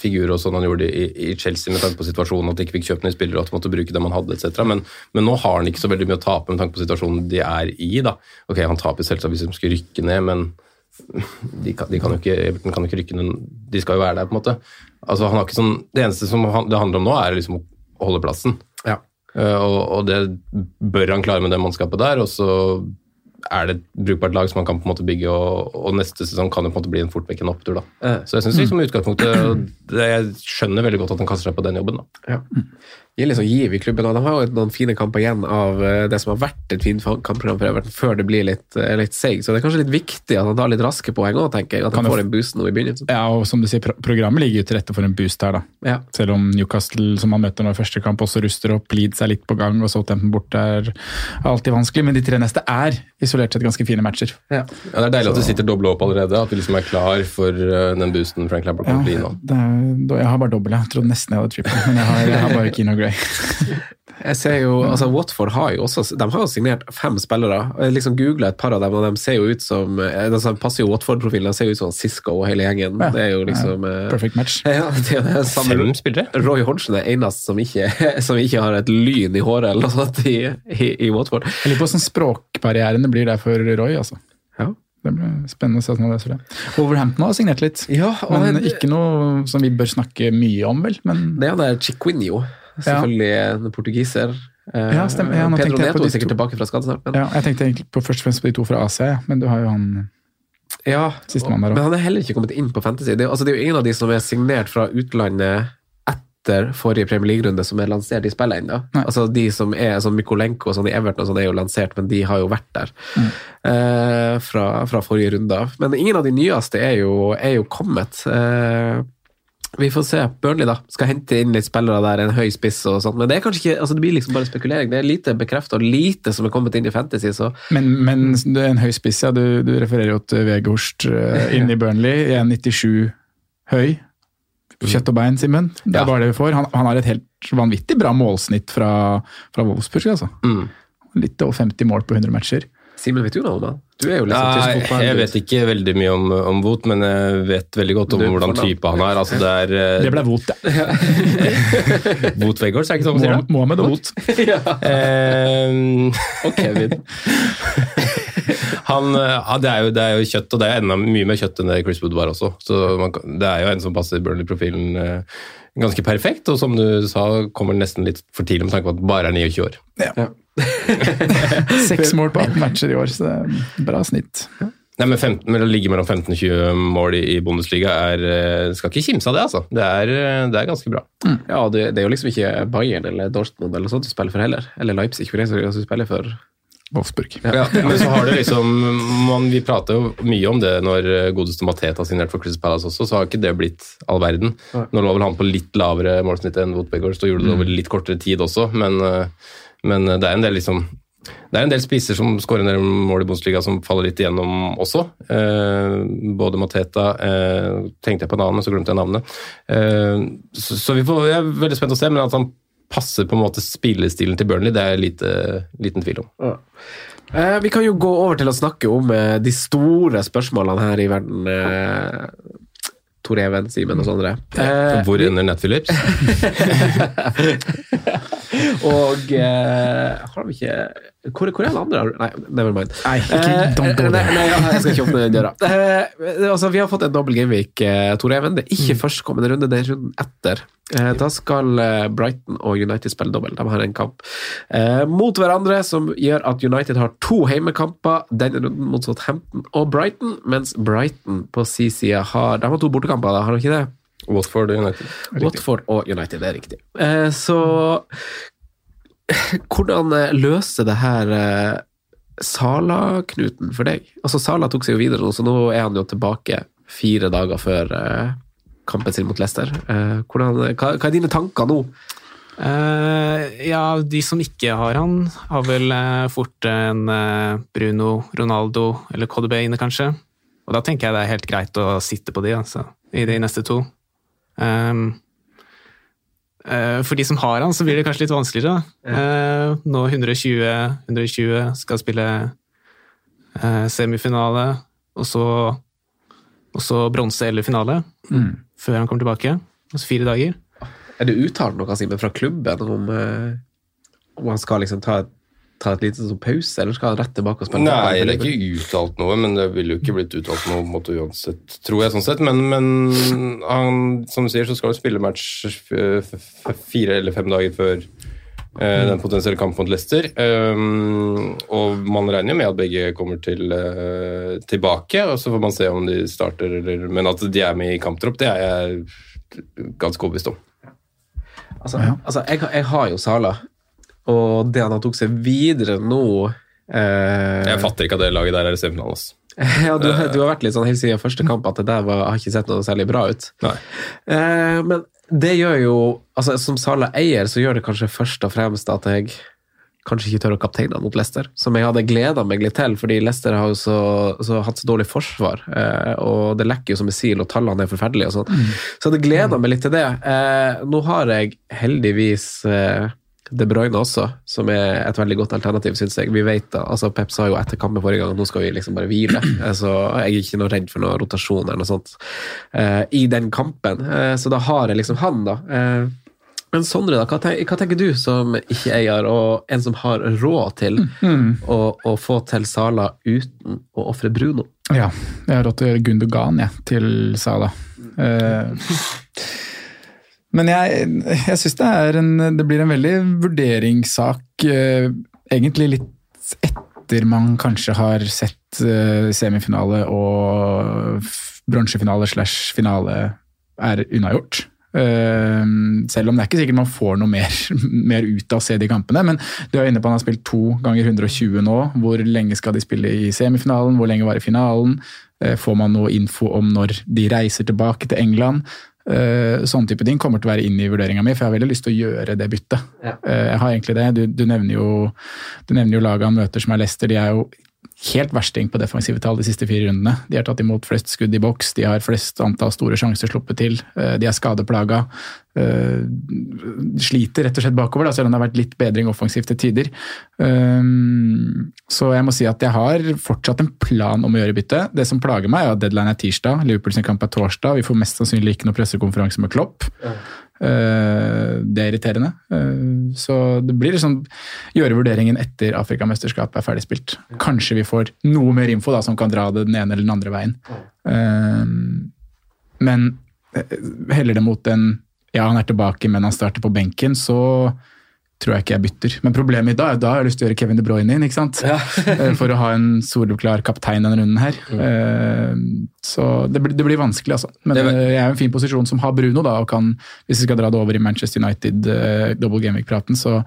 figur og sånn han gjorde i, i Chelsea med tanke på situasjonen, at de ikke fikk kjøpt nye spillere og at de måtte bruke det man hadde, etc. Men, men nå har han ikke så veldig mye å tape med tanke på situasjonen de er i. da. Ok, Han taper selvsagt hvis de skulle rykke ned, men de kan, de kan jo ikke, Everton kan jo ikke rykke ned, de skal jo være der, på en måte. Altså, han har ikke sånn, Det eneste som han, det handler om nå, er liksom å holde plassen. Eh, og, og det bør han klare med det mannskapet der. Og så er det et brukbart lag som han kan på en måte bygge, og, og neste sesong kan jo på en måte bli en fortvekkende opptur. da. Eh. Så jeg synes liksom utgangspunktet, det, jeg skjønner veldig godt at han kaster seg på den jobben. da. Ja. Gir litt sånn giv i klubben, og de har jo noen fine kamper igjen av eh, det som har vært et fint kampprogram for Everton, før det blir litt, eh, litt seig. Så det er kanskje litt viktig at han tar litt raske poeng òg, tenker jeg. At han får en boost nå i begynnelsen. Ja, og som du sier, programmet ligger jo til rette for en boost her, da. Ja. Selv om Newcastle, som han møter nå i første kamp, også ruster opp. Leeds er litt på gang, og Southampton borte er alltid vanskelig. Men de tre neste er isolert sett ganske fine matcher. Ja. Ja, Det er deilig at du sitter dobla opp allerede, at du liksom er klar for eh, den boosten Frank Lampard Ja, kan bli nå. det er, jeg har bare dobbel, jeg. jeg trodde nesten jeg hadde trippel, men jeg har, jeg har bare Keane. Jeg ser jo, altså Watford har jo også de har jo signert fem spillere. Jeg liksom googla et par av dem, og de ser jo ut som eh, altså, de passer jo Watford-profilen. De ser jo ut som Cisco og hele gjengen. Ja. Det er jo liksom ja, Perfect match. Ja, det er det samme. Fem spillere? Roy Hodgson er eneste som ikke, som ikke har et lyn i håret eller noe sånt i, i, i Watford. Jeg lurer på hvordan språkbarrierene blir der for Roy, altså. Ja. Det blir spennende å se hvordan han løser det. Wolverhampton har signert litt, Ja, men det- ikke noe som vi bør snakke mye om, vel. Men Det er han der Chiquinho, selvfølgelig en portugiser. Eh, Ja, stemmer. Ja, Pedro Neto er sikkert to. tilbake fra skade snart. Men, ja, jeg tenkte egentlig på først og fremst på de to fra Asia, ja. men du har jo han ja, Sistemann der men han er heller ikke kommet inn på Fantasy. Det, altså, det er jo ingen av de som er signert fra utlandet etter forrige Premier League-runde som er lansert i spillet ennå. Altså, de som er sånn Mykolenko og sånn i Everton og sånn er jo lansert, men de har jo vært der eh, fra, fra forrige runde. Men ingen av de nyeste er jo, er jo kommet. Eh, vi får se. Burnley da, skal hente inn litt spillere der, en høy spiss og sånt. Men det er kanskje ikke, altså det blir liksom bare spekulering. Det er lite bekreftet og lite som er kommet inn i Fantasy. så Men, men det er en høy spiss, ja. Du, du refererer jo til Vegårst uh, inn i Burnley. 1,97 høy. Kjøtt og bein, Simen. Det er Ja. bare det vi får. Han, han har et helt vanvittig bra målsnitt fra, fra Wolfsburg, altså. Mm. Litt over 50 mål på 100 matcher. Simen, vet du noe om det? Du er jo sånn Nei, tysk fotball. jeg vet ikke veldig mye om, om Vot, men jeg vet veldig godt om Du, hvordan type han er. Altså, det er Det ble Vot, ja. Vot Vegårds, er ikke sånn man sier det? Mohammed og Vot. Eh, Og Kevin. Han, eh, ja, det, er jo, det er jo kjøtt, og det er enda mye mer kjøtt enn det Chris Wood var også. Så man, det er jo en som passer Burnley-profilen eh, ganske perfekt, og som du sa, kommer nesten litt for tidlig med tanke på at bare er 29 år. Seks mål på 18 matcher i år, så det er bra snitt. Nei, men 15, Å ligge mellom 15 og 20 mål i, i Bundesliga er eh, Skal ikke kimse av det, altså. Det er, det er ganske bra. Ja, det, det er jo liksom ikke Bayern eller Dortmund eller sånt du spiller for heller. Eller Leipzig, for det som du spiller for. Wolfsburg. Ja, men så har det liksom man, Vi prater jo mye om det når godeste Matet Mateta signert for Crystal Palace også, så har ikke det blitt all verden. Nå lå vel han på litt lavere målsnitt enn Wotbegård, så gjorde det over litt kortere tid også, men, eh, men det er en del liksom det er en del spisser som skårer en del mål i Bundesliga som faller litt igjennom også. Eh, både Mateta eh, Tenkte jeg på en annen, men så glemte jeg navnet. Eh, så, så vi får, jeg er veldig spent å se, men at han passer på en måte spillestilen til Burnley, det er lite, liten tvil om. Eh, vi kan jo gå over til å snakke om eh, de store spørsmålene her i verden. Eh, Tor Even, Simen og sånne. Eh, Hvor ender Nat Phillips? og eh, har vi ikke hvor, hvor er alle andre? Nei, never mind. Nei, ikke, Eh, nei, nei, jeg skal ikke åpne den døra. Eh, altså, vi har fått en dobbel gameweek, eh, Tor Even. Det er ikke førstkommende runde, det er runden etter. Eh, da skal eh, Brighton og United spille dobbel. De har en kamp eh, mot hverandre som gjør at United har to heimekamper denne runden mot Southampton og Brighton, mens Brighton på si side har De har to bortekamper, da, har de ikke det? Watford og United. Watford og United, det er riktig. Eh, så hvordan eh, løser det her eh, Sala-knuten for deg? Altså Sala tok seg jo videre så nå er han jo tilbake fire dager før eh, kampen sin mot Leicester. Hvordan, hva, er dine tanker nå? Uh, ja, de som ikke har han, har vel uh, fort en uh, Bruno, Ronaldo eller KDB inne, kanskje. Og da tenker jeg det er helt greit å sitte på de, altså, i de neste to. Eh, for de som har han, så blir det kanskje litt vanskeligere. da. Eh, nå 120, 120 skal spille eh, semifinale, og så, og så bronse eller finale før han kommer tilbake. Altså fire dager. Er det uttalt noe Simen, fra klubben om, eh, om han skal liksom ta et, ta et lite sånn pause, eller skal han rett tilbake og spille? Nei, det er ikke uttalt noe, men det ville jo ikke blitt uttalt noe på en måte uansett, tror jeg sånn sett. Men, men han, som du sier, så skal han spille match fire eller fem dager før eh, den potensielle kampen mot Leicester. Um, og man regner jo med at begge kommer til, uh, tilbake, og så får man se om de starter eller Men at de er med i kamptropp, det er jeg ganske overbevist om. Altså, altså jeg, jeg har jo Sala, og det han tok seg videre nå eh, Jeg fatter ikke at det laget der er i semifinalen. Altså. ja, du, du har vært litt sånn helt siden første kamp at det der var, har ikke sett noe særlig bra ut. Eh, men det gjør jo altså Som Sala eier, så gjør det kanskje først og fremst at jeg kanskje ikke tør å kapteine mot Leicester, som jeg hadde gleda meg litt til, fordi Leicester har jo så, så hatt så dårlig forsvar, eh, og det lekker jo som en sil, og tallene er forferdelige og sånn. Så jeg hadde gleda meg litt til det. Eh, nå har jeg heldigvis eh, De Bruyne også, som er et veldig godt alternativ, syns jeg. Vi vet da, altså Pep sa jo etter kampen forrige gang at nå skal vi liksom bare hvile. Eh, Så jeg er ikke noe redd for noe rotasjon eller noe sånt uh, i den kampen. Uh, så da har jeg liksom han, da. Uh, men Sondre, da, hva, tenker, hva tenker du som ikke eier, og en som har råd til å, å få til Sala uten å ofre Bruno? Ja, jeg har råd til Gundogan jeg, til Sala. Eh, men jeg, jeg syns det, det blir en veldig vurderingssak, eh, egentlig litt etter man kanskje har sett eh, semifinale og bronsefinale slash finale er unnagjort. Eh, selv om det er ikke sikkert man får noe mer, mer ut av å se de kampene. Men du er inne på at han har spilt to ganger 120 nå. Hvor lenge skal de spille i semifinalen? Hvor lenge var i finalen? Får man noe info om når de reiser tilbake til England? Sånne type ting kommer til å være inne i vurderinga mi, for jeg har veldig lyst til å gjøre det byttet. Ja. Eh, jeg har egentlig det. Du, du nevner jo, du nevner jo laget han møter som er Leicester. De er jo helt versting på defensive tall de siste fire rundene. De har tatt imot flest skudd i boks, de har flest antall store sjanser sluppet til. eh, De er skadeplaga. eh, Sliter rett og slett bakover, selv om det har vært litt bedring offensivt til tider. Um, Så jeg må si at jeg har fortsatt en plan om å gjøre bytte. Det som plager meg, er at deadline er tirsdag, Liverpool sin kamp er torsdag. Vi får mest sannsynlig ikke noe pressekonferanse med Klopp. Eh, Det er irriterende. Eh, Så det blir liksom gjøre vurderingen etter Afrikamesterskapet er ferdigspilt. Kanskje vi får noe mer info da, som kan dra det den ene eller den andre veien. Eh, Men heller det mot en ja, han er tilbake, men han starter på benken, så tror jeg ikke jeg bytter. Men problemet i dag er da har jeg lyst til å gjøre Kevin De Bruyne inn, ikke sant? Ja. For å ha en soleklar kaptein denne runden her. Mm. Så det blir, det blir vanskelig, altså. Men Det var- eh, jeg er i en fin posisjon som har Bruno, da, og kan, hvis vi skal dra det over i Manchester United uh, double gameweek-praten, så,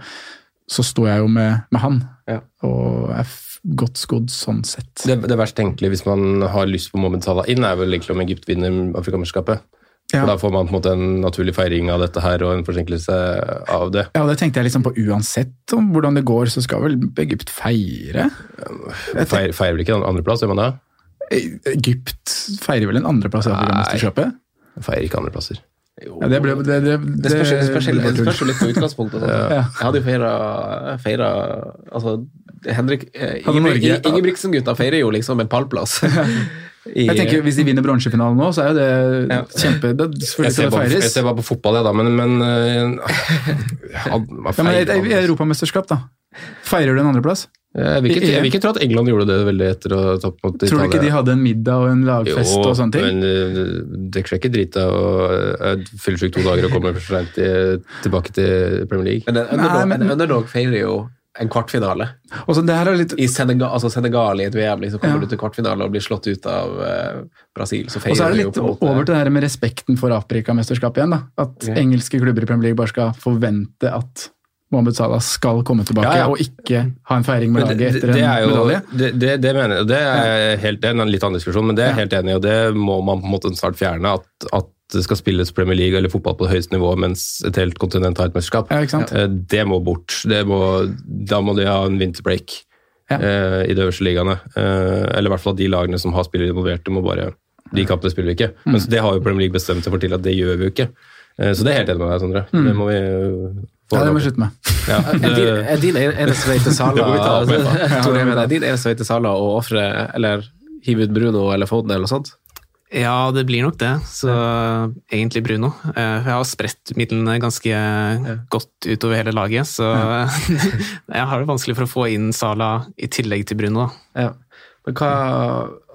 så står jeg jo med, med han. Ja. Og er godt skodd sånn sett. Det, det verst tenkelige hvis man har lyst på Mohammed Salah inn, er vel egentlig om Egypt vinner Afrikamesterskapet. Ja. For Da får man på en måte en naturlig feiring av dette her og en forsinkelse av det. Ja, og det tenkte jeg liksom på uansett om hvordan det går, så skal vel Egypt feire? Feir, feirer vel ikke en andreplass, gjør man det? Egypt feirer vel en andreplass i Afrikamesterskapet? Feirer ikke andreplasser. Ja, det ble det, det, Det spørs, det spørs, spørs jo litt på utgangspunktet. Ja. Jeg hadde jo feira, altså, Henrik eh, Ingebrigtsen-gutta feirer jo liksom en pallplass. Jeg tenker Hvis de vinner bronsefinalen nå, så er jo det Ja. kjempe det, Jeg ser, bare, jeg ser bare på fotball, jeg, da, men, men man Ja, men et- et Europamesterskap, da. Feirer du en andreplass? Jeg vil, ikke, jeg vil ikke tro at England gjorde det veldig etter å ha tapt mot Italia. Tror du ikke de hadde en middag og en lagfest jo, og sånne ting? men øh, det er ikke drita og er fyllesyk to dager og kommer for seint tilbake til Premier League. Men en underdog, Nei, men- en underdog feirer jo en kvartfinale. Det litt I Senegal, altså Senegal i et VM liksom, kommer Ja. du til kvartfinale og blir slått ut av uh, Brasil. Så Og så er det litt en over til det her med respekten for Afrikamesterskapet igjen. da. At Ja. engelske klubber i Premier League bare skal forvente at Mohammed Salah skal komme tilbake, Ja, ja. og ikke ha en feiring med laget etter det en er jo, medalje. det, det, det mener jeg. Det er, helt, det er en litt annen diskusjon, men det er jeg helt enig i. Og det må man på en måte snart fjerne. At, at det skal spilles Premier League eller fotball på det høyeste nivå mens et helt kontinent har et mesterskap. Ja? Eh, Det må bort. Det må, da må de ha en winterbreak Ja. eh, i de øverste ligaene. Eh, eller i hvert fall de lagene som har spillere involverte, må bare De kampene spiller vi ikke. Mm. Men det har jo Premier League bestemt seg for til at det gjør vi jo ikke. Så det er helt enig med deg, Sondre. Det må vi Mm. Ja, det må vi slutte med. Ja, Er din, eneste vei til Sala er din eneste vei til Sala å ofre eller hive ut Bruno eller Foden eller noe sånt? Ja, det blir nok det. Så egentlig Bruno. Eh, Jeg har spredt midlene ganske godt utover hele laget, så jeg har det vanskelig for å få inn Sala i tillegg til Bruno. Ja. Men hva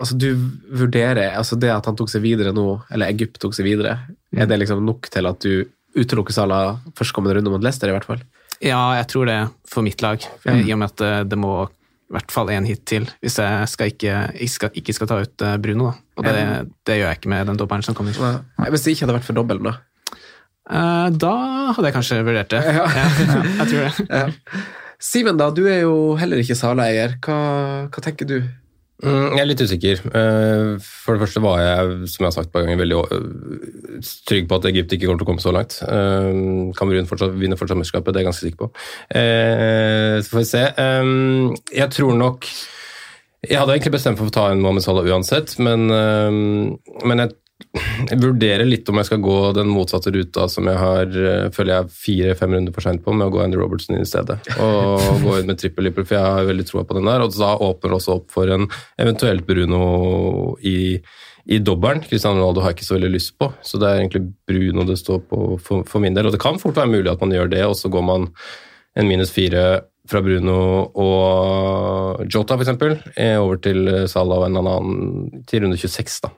Altså, du vurderer Altså, det at han tok seg videre nå, eller Egypt tok seg videre, er det liksom nok til at du utelukker Sala førstkommende runde mot Leicester, i hvert fall? Ja, jeg tror det for mitt lag, Ja. i og med at det, det må i hvert fall én hit til hvis jeg skal ikke, jeg skal, ikke skal ta ut eh, Bruno. Da. Og det, det gjør jeg ikke med den dobbelen som kommer. Nei, Hvis det ikke hadde vært for dobbelen, da? Eh, Da hadde jeg kanskje vurdert det. Ja, jeg tror det. Ja. Simen, da, du er jo heller ikke Sala-eier. Hva, hva tenker du? Mm, Jeg er litt usikker. Eh, For det første var jeg, som jeg har sagt et par ganger, veldig øh, trygg på at Egypt ikke kommer til å komme så langt. Eh, Kamerun fortsatt, vinner fortsatt mesterskapet, det er jeg ganske sikker på. Eh, Så får vi se. Eh, Jeg tror nok Jeg hadde egentlig bestemt for å ta en Mohammed Salah uansett, men, eh, men jeg, jeg vurderer litt om jeg skal gå den motsatte ruta som jeg har eh, føler jeg er fire-fem runder for seint på, med å gå Andy Robertson inn i stedet. Og gå inn med trippel Liverpool, for jeg har veldig troa på den der. Og da åpner det også opp for en eventuelt Bruno i, i dobbelen. Cristiano Ronaldo har jeg ikke så veldig lyst på, så det er egentlig Bruno det står på for, for min del. Og det kan fort være mulig at man gjør det, og så går man en minus fire fra Bruno og Jota, eksempel, eh, over til Salah og en annen til runde 26, da.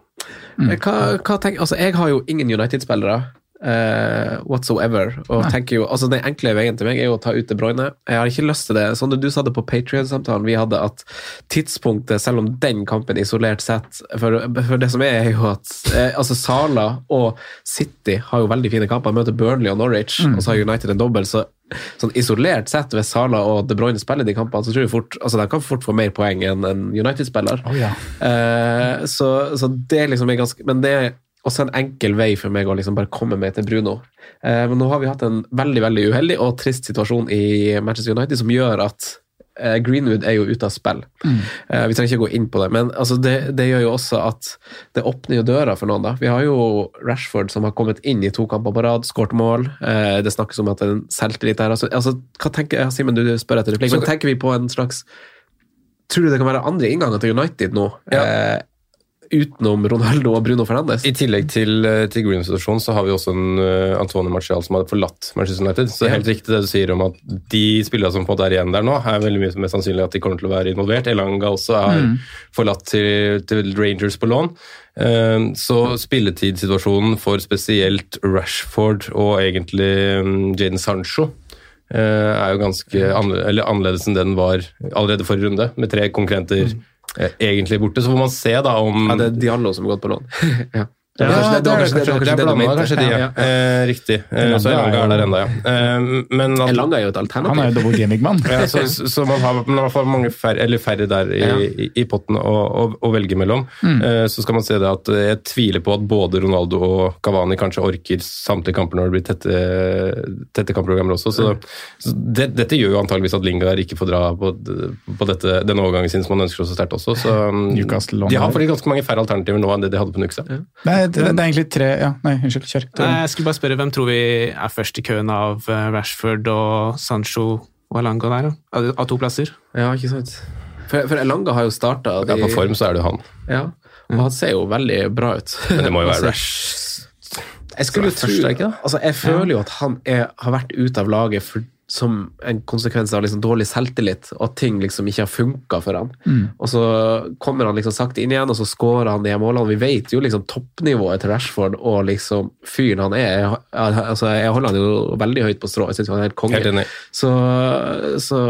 Hva, hva tenk, altså, jeg har jo ingen United-spillere eh, whatsoever. Og tenker jo, altså Den enkle veien til meg er jo å ta ut De Bruyne. Jeg har ikke lyst til det. Sånn du sa det på Patrion-samtalen vi hadde, at tidspunktet, selv om den kampen isolert sett For, for det som er, er jo at eh, altså Sala og City har jo veldig fine kamper. Møter Burnley og Norwich, og så har United en dobbel. så Sånn Isolert sett, hvis Sala og De Bruyne spiller de kampene, så tror jeg fort, altså de kan fort få mer poeng enn en United-spiller. ja. uh, så, så det liksom er ganske Men det også en enkel vei for meg å liksom bare komme meg til Bruno. Eh, men nå har vi hatt en veldig veldig uheldig og trist situasjon i Manchester United som gjør at eh, Greenwood er jo ute av spill. Eh, vi trenger ikke gå inn på det, men altså det, det gjør jo også at det åpner jo døra for noen. da. Vi har jo Rashford som har kommet inn i to kamper på rad, skåret mål. Eh, det snakkes om at det er en selvtillit der. Altså, altså, hva tenker, Simen, du spør etter replikk, men tenker vi på en slags Tror du det kan være andre innganger til United nå? Eh, utenom Ronaldo og Bruno Fernandes? I tillegg til, eh, til Green-situasjonen så har vi også en uh, Antoine Martial som har forlatt Manchester United. Så det er helt riktig det du sier om at de spillerne som på en måte er igjen der nå, er veldig mye mer sannsynlig at de kommer til å være involvert. Elanga også er forlatt til, til Rangers på lån. Eh, så spilletidssituasjonen for spesielt Rashford og egentlig um, Jaden Sancho eh, er jo ganske annerledes, enn det den var allerede forrige runde, med tre konkurrenter eh, egentlig borte. Så får man se da om Ja, det er Diallo som har gått på lån. ja. Ja, kanskje- det var kanskje det, er var kanskje det, kanskje de, ja. Ja, ja. Eh, riktig. Eh, så Elanga er der ennå, ja. Eh, men at, Elanga er jo et alternativ. Han er jo double gaming-mann. ja, så, så man har, i hvert fall mange færre, eller færre der i, Ja. i, i potten å, å, å velge mellom. Eh, så skal man se det at jeg tviler på at både Ronaldo og Cavani kanskje orker samtlige kamper når det blir tette, tette kampprogrammer også. Så, så det, dette gjør jo antageligvis at Lingard ikke får dra på, på dette, denne overgangen sin som han ønsker så sterkt også. Så de har faktisk ganske mange færre alternativer nå enn det de hadde på Nuxa. Nei, det, det er egentlig tre ja, Nei, unnskyld. Kjør. Nei, Jeg skulle bare spørre, Hvem tror vi er først i køen av eh, Rashford og Sancho og Alanga der? da? Av, to plasser? Ja, ikke sant. For, for Elanga har jo starta Ja, på form så er det jo han. Ja, og han ser jo veldig bra ut. Men det må jo være Altså, Rash. Jeg skulle jo tro ikke altså, Jeg føler jo at han er, har vært ute av laget for, som en konsekvens av liksom dårlig selvtillit, og at ting liksom ikke har funka for han. Og så kommer han liksom sakte inn igjen, og så skårer han de her målene. Vi vet jo liksom toppnivået til Rashford og liksom fyren han er. Jeg, altså, jeg holder han jo veldig høyt på strå. Jeg syns han er helt konge. Så, så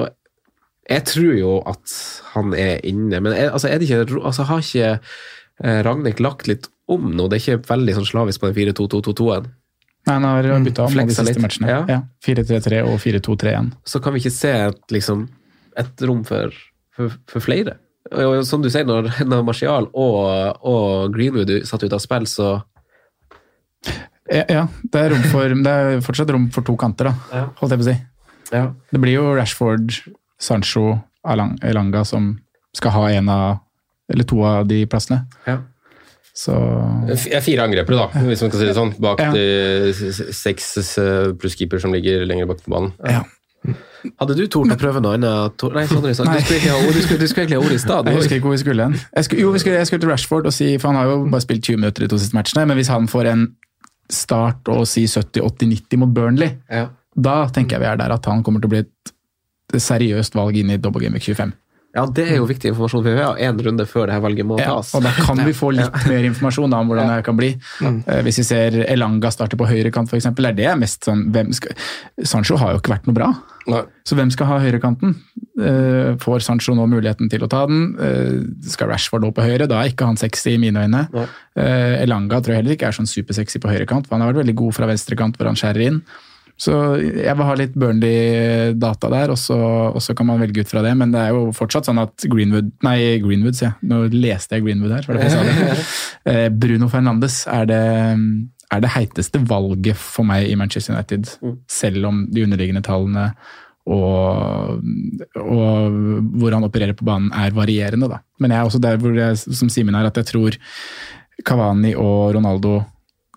jeg tror jo at han er inne, men jeg, altså, er det ikke, altså, har ikke eh, Ragnhild lagt litt om nå? Det er ikke veldig sånn slavisk på den 4-2-2-2-2-en? Nei, han har bytta om mm, de siste litt. matchene. Ja. Ja. 4-3-3 og 4-2-3-1. Så kan vi ikke se et, liksom, et rom for, for, for flere? Og som du sier, når, når Martial og, og Greenwood satt ut av spill, så Ja, det er, rom for, det er fortsatt rom for to kanter, da, holdt jeg på å si. ja. Det blir jo Rashford, Sancho, Alanga Elanga som skal ha en av eller to av de plassene. ja. Så Fire angrepere, da, hvis man kan si det sånn. Bak Ja. de seks pluss keeper som ligger lenger bak på banen. ja. Hadde du tort å prøve noe annet? Nei, Sondre, du skulle egentlig ha ord- du skulle, du skulle egentlig ha ord i stad. Jeg husker ikke hvor vi skulle hen. Jeg skulle, jo, vi skulle, jeg skulle til Rashford, og si, for han har jo bare spilt 20 minutter i to siste matchene. Men hvis han får en start og si 70-80-90 mot Burnley, Ja. da tenker jeg vi er der at han kommer til å bli et seriøst valg inn i Double Game Week 25. ja, det er jo viktig informasjon, vi har én runde før det her valget må Ja, tas. og da kan vi få litt mer informasjon da, om hvordan det kan bli. Mm. Hvis vi ser Elanga starte på høyrekant, f.eks., er det mest sånn hvem skal, Sancho har jo ikke vært noe bra. Nei. Så hvem skal ha høyrekanten? Eh, Får Sancho nå muligheten til å ta den? Eh, Skal Rashford nå på høyre? Da er ikke han sexy i mine øyne. Nei. Eh, Elanga tror jeg heller ikke er sånn supersexy på høyrekant, for han har vært veldig god fra venstrekant hvor han skjærer inn. Så jeg vil ha litt Burnley-data der, og så, og så kan man velge ut fra det. Men det er jo fortsatt sånn at Greenwood Nei, Greenwood, sier jeg. Nå leste jeg Greenwood her. for det jeg sa det. Eh, Bruno Fernandes er det, er det heiteste valget for meg i Manchester United. Selv om de underliggende tallene og, og hvor han opererer på banen er varierende. Da. Men jeg er også der hvor jeg, som Simen er, at jeg tror Cavani og Ronaldo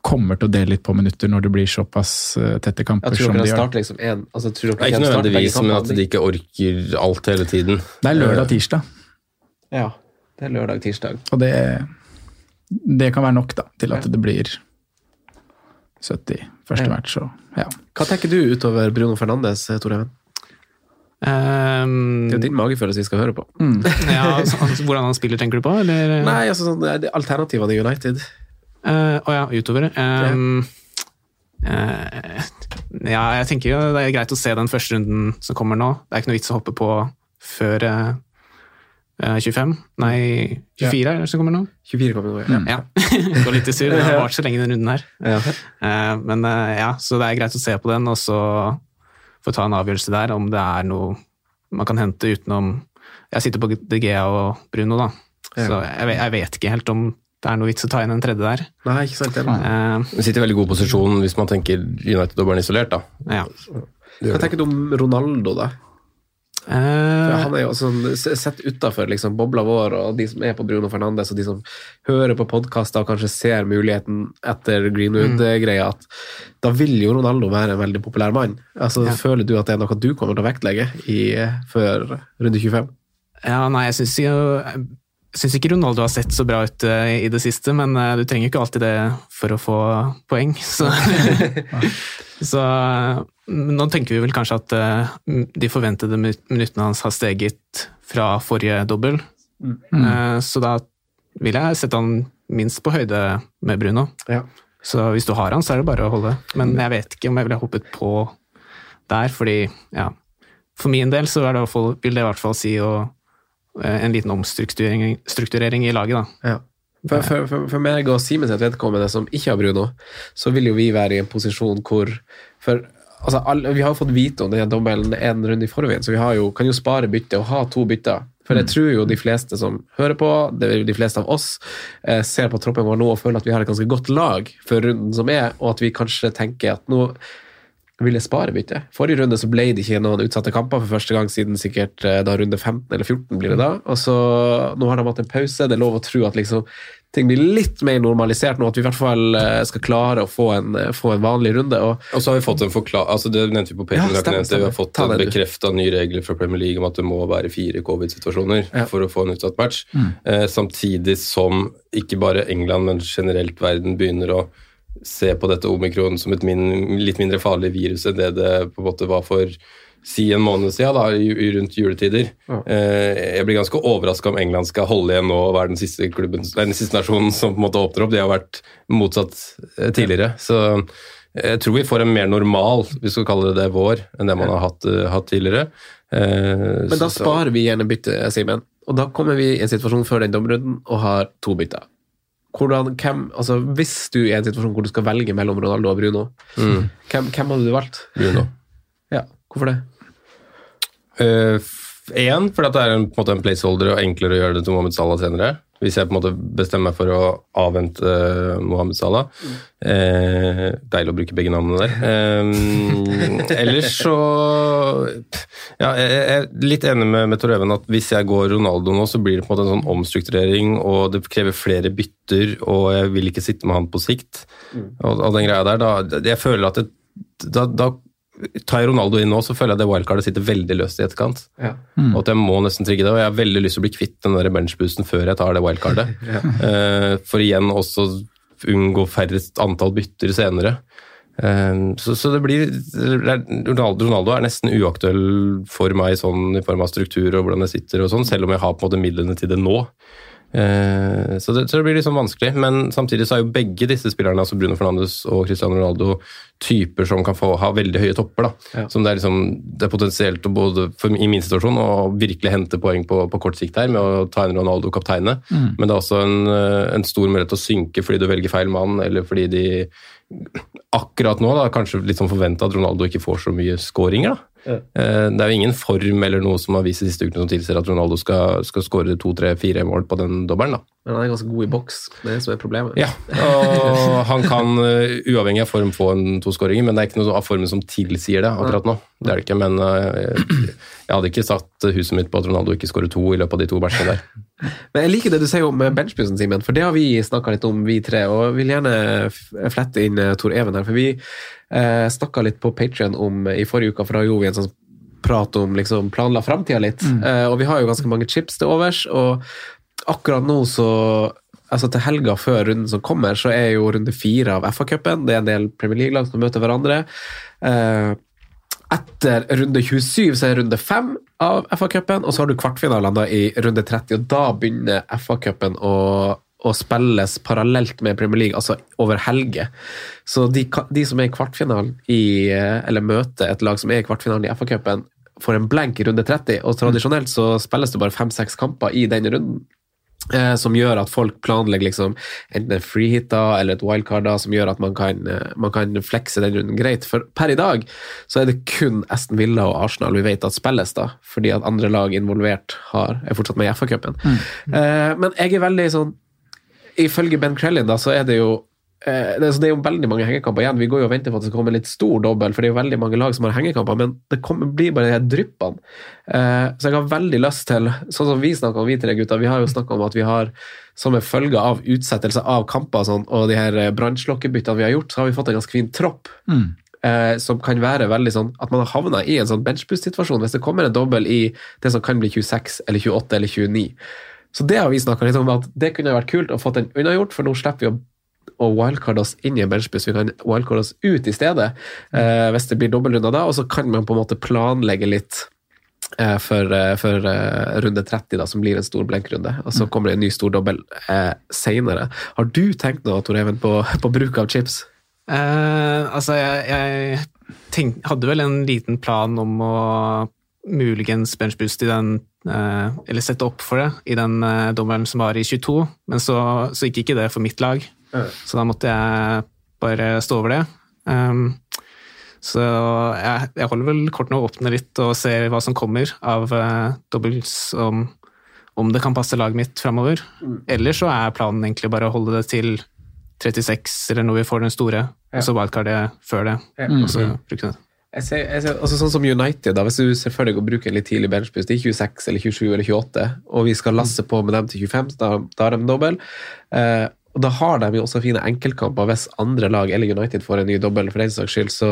kommer til å dele litt på minutter når det blir såpass eh, tette kamper som de gjør. liksom en altså, tror dere Det er ikke nødvendigvis, men at de ikke orker alt hele tiden. Det er lørdag-tirsdag. Ja, det er lørdag-tirsdag. og det, det kan være nok da, til at det blir 70 første Ja. match. Og, ja. Hva tenker du utover Bruno Fernandes, Tor Even? Ehm, Det er jo din magefølelse vi skal høre på. ja, altså, altså, hvordan han spiller, tenker du på? Eller? Nei, altså sånn, er alternativene i United. Eh, uh, ja, utover. Um, uh, ja, jeg tenker jo det er greit å se den første runden som kommer nå. Det er ikke noe vits å hoppe på før eh, eh, 25. Nei, 24 er det som kommer nå? 24 kommer nå, ja. Ja. Det går litt i surr. Det har vart så lenge den runden her. Ja. Eh, Men eh, ja, så det er greit å se på den, og så få ta en avgjørelse der om det er noe man kan hente utenom Jeg sitter på DGA og Bruno, da. Så jeg, jeg vet ikke helt om det er noe vits å ta inn en tredje der. Nei, ikke sant. Uh, sitter i veldig god posisjon hvis man tenker United-dobbelen isolert. da. ja. Hva tenker du om Ronaldo, da? Eh, han er jo sånn, Sett utafor liksom, bobla vår, og de som er på Bruno Fernandes, og de som hører på podkaster og kanskje ser muligheten etter Greenwood-greia, at da vil jo Ronaldo være en veldig populær mann. Altså, Ja. Føler du at det er noe du kommer til å vektlegge i, før runde 25? ja, nei, jeg syns jo syns ikke Ronaldo har sett så bra ut eh, i det siste, men eh, du trenger ikke alltid det for å få poeng. Så, så eh, nå tenker vi vel kanskje at eh, de forventede mi- minuttene hans har steget fra forrige dobbel. mm. Så da vil jeg sette han minst på høyde med Bruno. Ja. Så hvis du har han, så er det bare å holde. Men jeg vet ikke om jeg ville hoppet på der, fordi ja, For min del så er det i hvert fall, vil det i hvert fall si å, en liten omstrukturering strukturering i laget, da. Ja. For, for, for, for meg og Simen sitt vedkommende, som ikke har Bruno, så vil jo vi være i en posisjon hvor altså, alle, vi har jo fått vite om denne dobbelen en runde i forveien, så vi har jo, kan jo spare bytte og ha to bytter. For jeg tror jo de fleste som hører på, de fleste av oss, eh, ser på troppen vår nå og føler at vi har et ganske godt lag for runden som er, og at vi kanskje tenker at nå vil jeg spare bytte. Forrige runde så ble det ikke noen utsatte kamper for første gang siden sikkert eh, da runde 15 eller 14 blir det da. Og så Nå har de hatt en pause. Det er lov å tro at liksom ting blir litt mer normalisert nå, at vi i hvert fall eh, skal klare å få en, eh, få en vanlig runde. Og, Og så har vi fått en forklar... Altså det nevnte vi på Ja, Patreon, stemmer, ikke nevnt det. vi har fått en bekrefta nye regler fra Premier League om at det må være fire covid-situasjoner Ja. for å få en utsatt match. Mm. Eh, samtidig som ikke bare England, men generelt verden begynner å se på dette omikron som et min, litt mindre farlig virus enn det det på en måte var for si en måned siden, da, rundt juletider. Ja. Eh, jeg blir ganske overraska om England skal holde igjen nå og være den siste, klubben, den siste nasjonen som på en måte åpner opp. De har vært motsatt eh, tidligere. Så jeg tror vi får en mer normal, hvis vi skal kalle det det, vår enn det man har hatt, eh, hatt tidligere. Eh, men da sparer vi gjerne bytte, Simen. Og da kommer vi i en situasjon før den dommerunden og har to bytter. Hvordan, hvem, altså Hvis du er i en situasjon hvor du skal velge mellom Ronaldo og Bruno, Mm. hvem, hvem hadde du valgt? Bruno. Ja, Hvorfor det? Én, fordi at det er en, en placeholder og enklere å gjøre det til Mohammed Salah senere. Hvis jeg på en måte bestemmer meg for å avvente eh, Mohammed Salah. Eh, deilig å bruke begge navnene der. Eh, ellers så ja, Jeg jeg er litt enig med, med Tor Even at hvis jeg går Ronaldo nå, så blir det på en måte en sånn omstrukturering, og det krever flere bytter, og jeg vil ikke sitte med han på sikt. Og, og den greia der, da, Jeg føler at det, da, da tar Ronaldo inn nå, så føler jeg det wildcardet sitter veldig løst i etterkant. Ja. Og at jeg må nesten trigge det. Og jeg har veldig lyst til å bli kvitt den der benchboosten før jeg tar det wildcardet. Ja. uh, for igjen også unngå færrest antall bytter senere. Eh, så, så det blir Ronaldo, Ronaldo er nesten uaktuell for meg sånn i form av struktur og hvordan jeg sitter, og sånn, selv om jeg har på en måte midlene til det nå. Eh, så, det, så det blir sånn vanskelig, men samtidig så er jo begge disse spillerne, altså Bruno Fernandes og Cristiano Ronaldo, typer som kan få ha veldig høye topper. da. Ja. Som det er liksom, det er potensielt både, for, i min situasjon å virkelig hente poeng på, på kort sikt her med å ta inn Ronaldo kapteine, Mm. men det er også en, eh, en stor mulighet til å synke fordi du velger feil mann, eller fordi de akkurat nå da, kanskje litt sånn forventa at Ronaldo ikke får så mye skåringer. da. Ja. Eh, Det er jo ingen form eller noe som har vist de siste ukene som tilsier at Ronaldo skal, skal skåre to, tre, fire mål på den dobbelen. da. Men han er ganske god i boks, det er det som er problemet. Ja, og han kan eh, uavhengig av form få en to skåringer, men det er ikke noe av formen som tilsier det akkurat nå. Det er det ikke, men eh, jeg hadde ikke satt huset mitt på at Ronaldo ikke skårer to i løpet av de to bæsjene der. Men jeg liker det du sier om benchbussen, Simen, for det har vi snakka litt om, vi tre. Og vil gjerne flette inn eh, Tor Even her, for vi eh, snakka litt på Patrion om i forrige uke, for da gjorde vi en sånn prat om liksom planla framtida litt. Eh, og vi har jo ganske mange chips til overs, og akkurat nå så Altså Til helga før runden som kommer, så er jo runde fire av FA-cupen. Det er en del Premier League-lag som møter hverandre. Eh, etter runde 27 så er runde 5 av FA-cupen, og så har du kvartfinalene i runde 30. og Da begynner FA-cupen å, å spilles parallelt med Premier League, altså over helger. Så de, de som er i kvartfinalen i, eh, eller møter et lag som er i kvartfinalen i FA-cupen, får en blank i runde 30, og tradisjonelt så spilles det bare fem-seks kamper i den runden. Eh, som gjør at folk planlegger liksom enten en freehitter eller et wildcard da, som gjør at man kan, eh, man kan flekse den runden greit. For per i dag så er det kun Aston Villa og Arsenal vi vet at spilles, da, fordi at andre lag involvert har, er fortsatt med i FA-cupen. Eh, men jeg er veldig sånn Ifølge Ben Crellin da, så er det jo det, er, så det er jo veldig mange hengekamper igjen. Vi går jo og venter på at det skal komme en litt stor dobbel, for det er jo veldig mange lag som har hengekamper, men det kommer, blir bare de her dryppene. Eh, så jeg har veldig lyst til, sånn som vi snakker om, vi tre gutter, vi har jo snakka om at vi har som en følge av utsettelse av kamper og sånn, og de her brannslokkebyttene vi har gjort, så har vi fått en ganske fin tropp. Mm. Eh, som kan være veldig sånn at man har havna i en sånn benchboost-situasjon hvis det kommer en dobbel i det som kan bli 26 eller 28 eller 29. Så det har vi snakka litt om at det kunne vært kult å få den unnagjort, for nå slipper vi å å wildcarde oss inn i en benchbus, Vi kan wildcarde oss ut i stedet eh, hvis det blir dobbeltrunder da, og så kan man på en måte planlegge litt eh, for, eh, for eh, runde 30, da, som blir en stor blenkrunde. Og så kommer det en ny stor dobbel eh, seinere. Har du tenkt noe, Tor Even, på, på bruk av chips? Eh, altså, jeg, jeg tenk, hadde vel en liten plan om å muligens benchboost i den Eller sette opp for det i den dommeren som var i 22, men så, så gikk ikke det for mitt lag. Så da måtte jeg bare stå over det. Um, så jeg, jeg holder vel kortene åpne litt og ser hva som kommer av uh, doubles, om, om det kan passe laget mitt framover. Ellers så er planen egentlig bare å holde det til 36, eller når vi får den store, Ja. og så wildcardet før det. Ja. Og så Mm. bruke det. Jeg ser, jeg ser, altså sånn som United, da, hvis du ser for deg å bruke en litt tidlig benchboost i 26 eller 27 eller 28, og vi skal lasse på med dem til 25, da, da har de dobbel. Eh, og da har de jo også fine enkeltkamper hvis andre lag eller United får en ny dobbel, for den saks skyld. Så,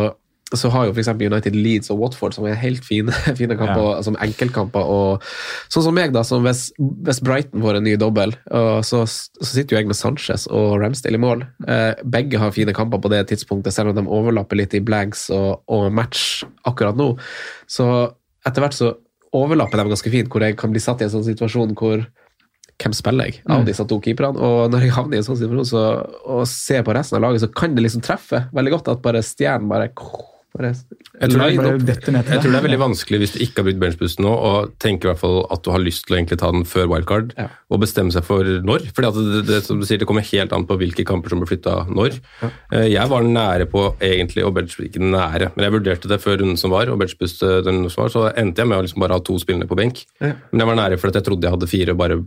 så har jo f.eks. United Leeds og Watford som er helt fine, fine kamper, som enkeltkamper. Og sånn som meg, da, som hvis, hvis Brighton får en ny dobbel, så, så sitter jo jeg med Sanchez og Ramsdale i mål. Eh, begge har fine kamper på det tidspunktet, selv om de overlapper litt i blanks og, og match akkurat nå. Så etter hvert så overlapper de ganske fint, hvor jeg kan bli satt i en sånn situasjon hvor hvem spiller jeg av Mm. disse to keeperne? Og når jeg havner i en sånn situasjon så, og ser på resten av laget, så kan det liksom treffe veldig godt at bare stjernen bare, bare Jeg tror, det er, jeg tror det er veldig vanskelig hvis du ikke har brukt benchboosten nå, og tenker i hvert fall at du har lyst til å egentlig ta den før wildcard, og bestemme seg for når. Fordi at det, det, som du sier, det kommer helt an på hvilke kamper som blir flytta når. Ja. Jeg var nære på egentlig å bench, ikke nære, men jeg vurderte det før runden som var, og benchbooste den som var, så endte jeg med å liksom bare ha to spillende på benk. Ja. Men jeg var nære fordi jeg trodde jeg hadde fire, og bare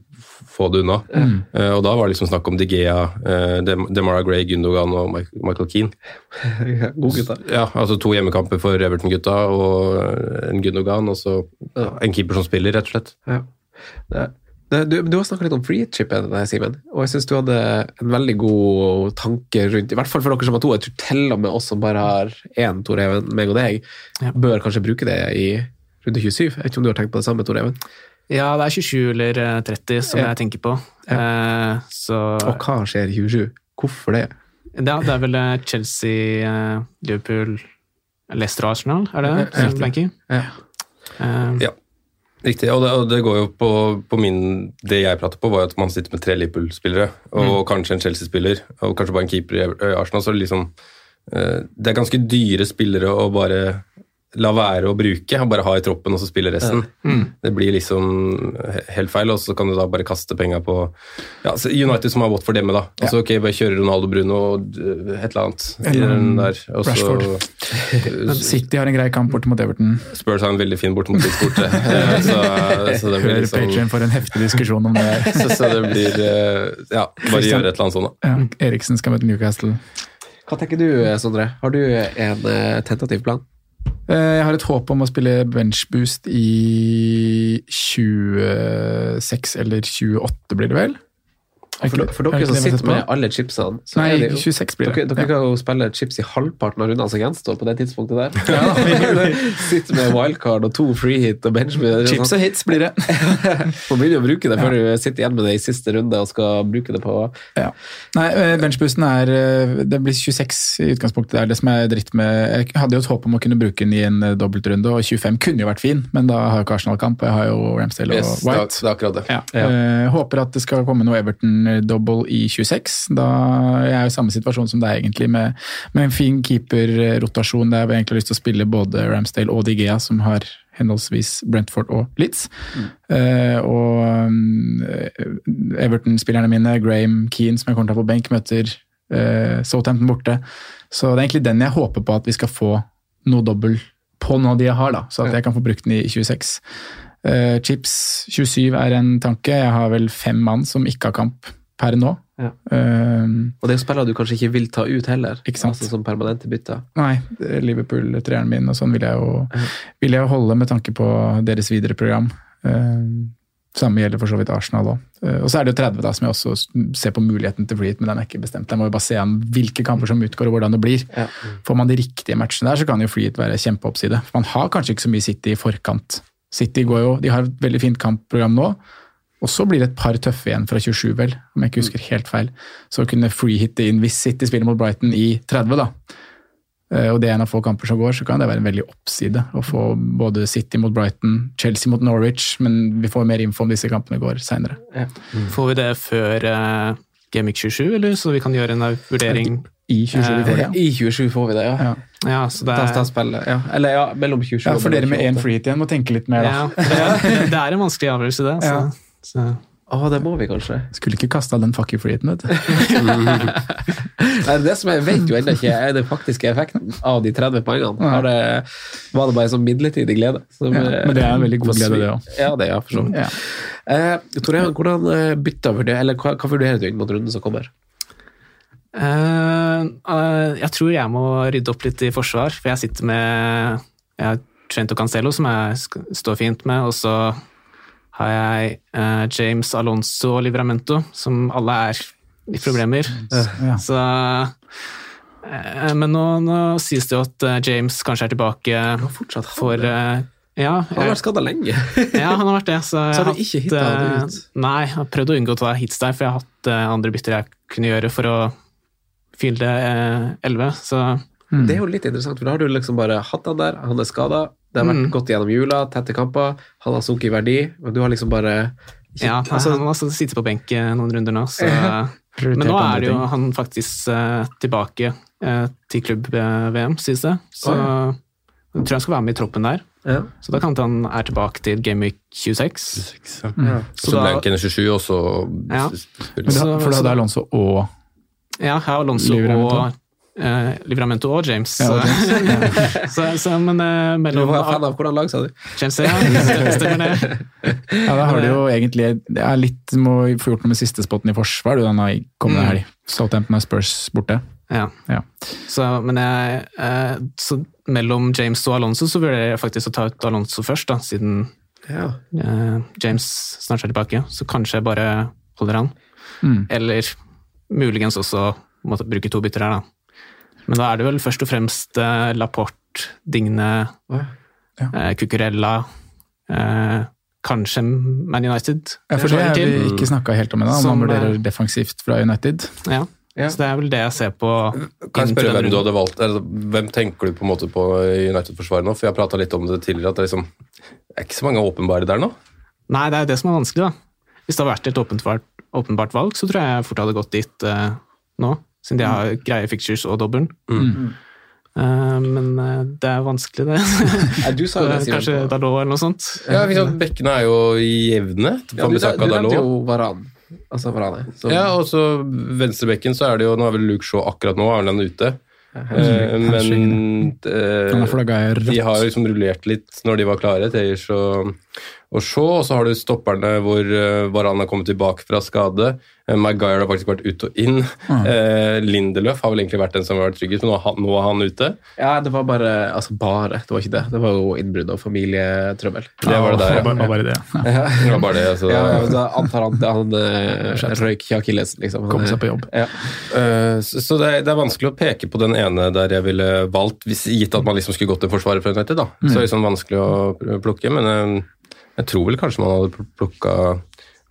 få det unna. Mm. Eh, Og da var det liksom snakk om De Gea, eh, Dem- Demara Gray, Gundogan og Michael Keane. God gutta. Ja, altså to hjemmekamper for Everton-gutta og en Gundogan, og så ja, en keeper som spiller, rett og slett. Ja. Det, det, du, du har snakka litt om free-chipen, Simen, og jeg syns du hadde en veldig god tanke rundt I hvert fall for dere som har to. Jeg tror til og med oss som bare har én, Tor Even, meg og deg, bør kanskje bruke det i runde 27. Jeg vet ikke om du har tenkt på det samme, Tor Even? Ja, det er 27 eller eh, 30 som Ja. jeg tenker på. Eh, så Og hva skjer i 27? Hvorfor det? Ja, det er vel eh, Chelsea, eh, Liverpool, Leicester og Arsenal, er det det? Ja, som blanker? Ja. Uh, Ja, riktig. Og det, og det går jo på, på min Det jeg prater på, var at man sitter med tre Liverpool-spillere, og kanskje en Chelsea-spiller, og kanskje bare en keeper i i Arsenal. Så liksom, eh, det er ganske dyre spillere å bare la være å bruke, og bare ha i troppen og så spille resten. Mm. Det blir liksom helt feil, og så kan du da bare kaste penga på ja, så United som har vått for demme, da. Altså, ok, bare kjøre Ronaldo Bruno og et eller annet. i Eller den der. Og så- Rashford. City har en grei kamp borte mot Everton. Spurs har en veldig fin borte mot borte. Eh, så, så det blir liksom Patreon for en heftig diskusjon om det. så, så det blir eh, Ja, bare Christian- gjøre et eller annet sånt, da. Ja, Eriksen skal møte Newcastle. Hva tenker du, Sondre? Har du en eh, tentativ plan? Eh, Jeg har et håp om å spille benchboost i 26 eller 28, blir det vel? For, for dere som sitter med alle chipsene så Nei, jo, 26 blir det. Dere, dere Ja. kan jo spille chips i halvparten av rundene som gjenstår på det tidspunktet der. sitter med wildcard og to free hit og bench Chips og hits blir det. Må begynne å bruke det før du sitter igjen med det i siste runde og skal bruke det på Ja. Nei, eh, benchboosten er eh, Det blir 26 i utgangspunktet. Det er det som er dritt med Jeg hadde jo et håp om å kunne bruke den i en eh, dobbeltrunde, og 25 kunne jo vært fin, men da har jeg ikke Arsenal-kamp, og jeg har jo Ramsdale og Yes, det, er, White. det er akkurat det. Ja. Håper at det skal komme noe Everton-double i 26. Da jeg er jo i samme situasjon som deg, egentlig, med, med en fin keeper-rotasjon der jeg egentlig har lyst til å spille både Ramsdale og Digea, som har henholdsvis Brentford og Litz. Mm. Uh, og um, Everton-spillerne mine, Graham Keane, som jeg kommer til å ha på benk, møter uh, Southampton borte. Så det er egentlig den jeg håper på at vi skal få noe dobbel på noe av de jeg har, da, så at jeg kan få brukt den i 26. Uh, chips 27 er en tanke. Jeg har vel fem mann som ikke har kamp per nå. Ja. Um, Og det er jo spillere du kanskje ikke vil ta ut heller, Ikke sant. altså som permanente bytter. nei, Liverpool-treeren min, og sånn vil jeg jo, vil jeg holde med tanke på deres videre program. Um, samme gjelder for så vidt Arsenal òg. og så er det jo 30, da, som jeg også ser på muligheten til free hit, men den er ikke bestemt. Jeg må jo bare se an hvilke kamper som utgår og hvordan det blir. Ja. Får man de riktige matchene der, så kan jo free hit være kjempeoppside. For man har kanskje ikke så mye City i forkant. City går jo, de har et veldig fint kampprogram nå. Og så blir det et par tøffe igjen fra 27, vel, om jeg ikke husker helt feil. Så kunne freehitte inn hvis City spiller mot Brighton i 30, da. Eh, Og det er en av få kamper som går, så kan det være en veldig oppside å få både City mot Brighton, Chelsea mot Norwich, men vi får mer info om disse kampene går seinere. Får vi det før uh, Gamic 27, eller så vi kan gjøre en vurdering I 27 får det. I 27 får vi det, ja. Ja. Ja, så det er, ja. Eller ja, mellom 27 Ja, for dere med én freehit igjen må tenke litt mer, da. ja, det, er, det er en vanskelig avgjørelse, det. Så, Ja. Så. Å, det må vi kanskje. Skulle ikke kasta den fuck you free vet du. Nei, det som jeg vet jo ennå ikke, er den faktiske effekten av de 30 poengene. Har det, var det bare en sånn midlertidig glede? Som, Ja, men det er en veldig god glede, det òg. Ja, det er for så vidt. Ja. Eh, Tor Ehan, hvordan eh, bytter vurderer, eller hva, hva vurderer du inn mot runden som kommer? Uh, uh, jeg tror jeg må rydde opp litt i forsvar, for jeg sitter med jeg har Trent og Cancelo, som jeg står fint med, og så har jeg eh, James Alonso og Livramento, som alle er i problemer. Ja. Så eh, Men nå, nå sies det jo at eh, James kanskje er tilbake Fortsatt for eh, ja, han har vært skada lenge. ja, han har vært det. Så, jeg Så har du ikke hitta eh, ut? Nei, jeg har prøvd å unngå å ta hits der, for jeg har hatt eh, andre bytter jeg kunne gjøre for å fylle det 11, så Det er jo litt interessant, for da har du liksom bare hatt han der, han er skada, det har vært Mm. gått gjennom jula, tette kamper, han har sunket i verdi, men du har liksom bare ikke, Ja, altså, han har sittet på benk eh, noen runder nå, så Men nå er det jo han faktisk uh, tilbake uh, til klubb-VM, sies det. Så jeg tror han skal være med i troppen der. ja. Så da kan han er tilbake til Game Week 26. Så, Så ble da- han ikke en 27, og så Ja. Men da, for da er det Alonso og Ja, her er Alonso og eh, Livramento og James. Ja, og så, så, men eh, Du var fan av hvordan lag, sa du? Chelsea, ja. Stemmer det. Ja, da har du jo egentlig Det er litt Må få gjort noe med siste spotten i forsvar du, denne kommende Mm. helg. Southampton er Spurs borte. Ja. Ja. Så, men jeg, eh, så mellom James og Alonso så vurderer jeg faktisk å ta ut Alonso først, da, siden Ja. eh, James snart er tilbake. Så kanskje jeg bare holder han. Mm. Eller muligens også måtte bruke to bytter her, da. Men da er det vel først og fremst eh, Laporte, Digne, Ja. eh, Cucurella eh, Kanskje Man United. Ja, for det har vi ikke snakka helt om ennå, om man vurderer eh, defensivt fra United. Ja. Ja. Så det er vel det jeg ser på. Kan jeg spørre hvem du hadde valgt? Eller, hvem tenker du på en måte på United-forsvaret nå? For jeg har prata litt om det tidligere, at det er, liksom, det er ikke så mange åpenbare der nå. Nei, det er det som er vanskelig, da. Hvis det hadde vært et åpenbart, åpenbart valg, så tror jeg jeg fort hadde gått dit eh, nå. Siden de har greie fixtures og dobbelen. Eh, men eh, det er vanskelig, det. ja, du sa jo det, Kanskje på- Dalot eller noe sånt. Ja? Bekkene er jo jevne. Ja, du, du nevnte jo Varan. Altså Varane. Ja, og så venstrebekken så er det jo Nå er vel Luke Shaw akkurat nå, er han ute. Eh, men uh, de har jo liksom rullert litt når de var klare, Tayers og, og Shaw. Og så har du stopperne hvor uh, Varan har kommet tilbake fra skade. Uh, Maguire har faktisk vært ut og inn. Eh, Lindeløf har vel egentlig vært den som har vært tryggest, men nå, er han- nå er han ute. Ja, det var bare Altså bare, det var ikke det. Det var jo innbrudd og familietrøbbel. Det var det der, Ja, bare, ja. bare det. Ja. Det var bare det. Altså, Ja, ja, men da antar han han eh, røyk ikke akillesen, liksom. Kom er- seg på jobb. Ja. Eh, Så så det, er, det er vanskelig å peke på den ene der jeg ville valgt, hvis, gitt at man liksom skulle gått til forsvaret for United. da. Så er det liksom vanskelig å plukke, men eh, jeg tror vel kanskje man hadde plukka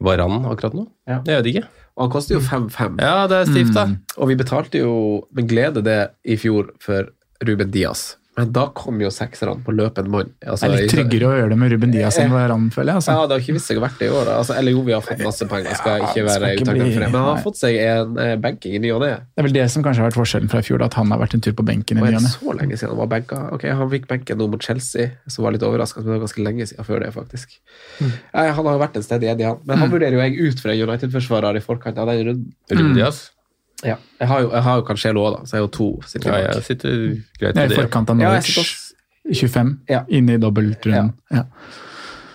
Varan akkurat nå. Ja. Jeg vet ikke. Og han koster jo 5-5. Ja, det er stivt, da. Og vi betalte jo med glede det i fjor for Ruben Diaz. Men da kom jo sekserne på løpende mann. Altså, Det er litt tryggere å gjøre det med Ruben Diaz enn Varan, føler jeg. Ja, Altså. det har ikke visst seg å vært det i år. da. Altså, eller jo, vi har fått masse penger, skal Ja, ikke være ikke utakknemlig bli- for det. Men han har nei. fått seg en eh, benking i ny og ne. Det er vel det som kanskje har vært forskjellen fra i fjor, da, at han har vært en tur på benken i ny og det ne. så lenge siden han var benka? Ok, Han fikk benken nå mot Chelsea, som var litt overraskende, men det var ganske lenge siden før det, faktisk. Nei, han har jo vært en stedig Eddie, han. Men han vurderer jo jeg ut fra United-forsvarer i forkant av den runden. Ruben Diaz. Ja. Jeg har jo, jeg har jo Cancelo òg, da, så jeg har jo to. sitter Ja, jeg sitter greit Jeg med er i forkant av jeg Norwich. Ja, 25, Ja. inne i dobbeltrunden. Ja.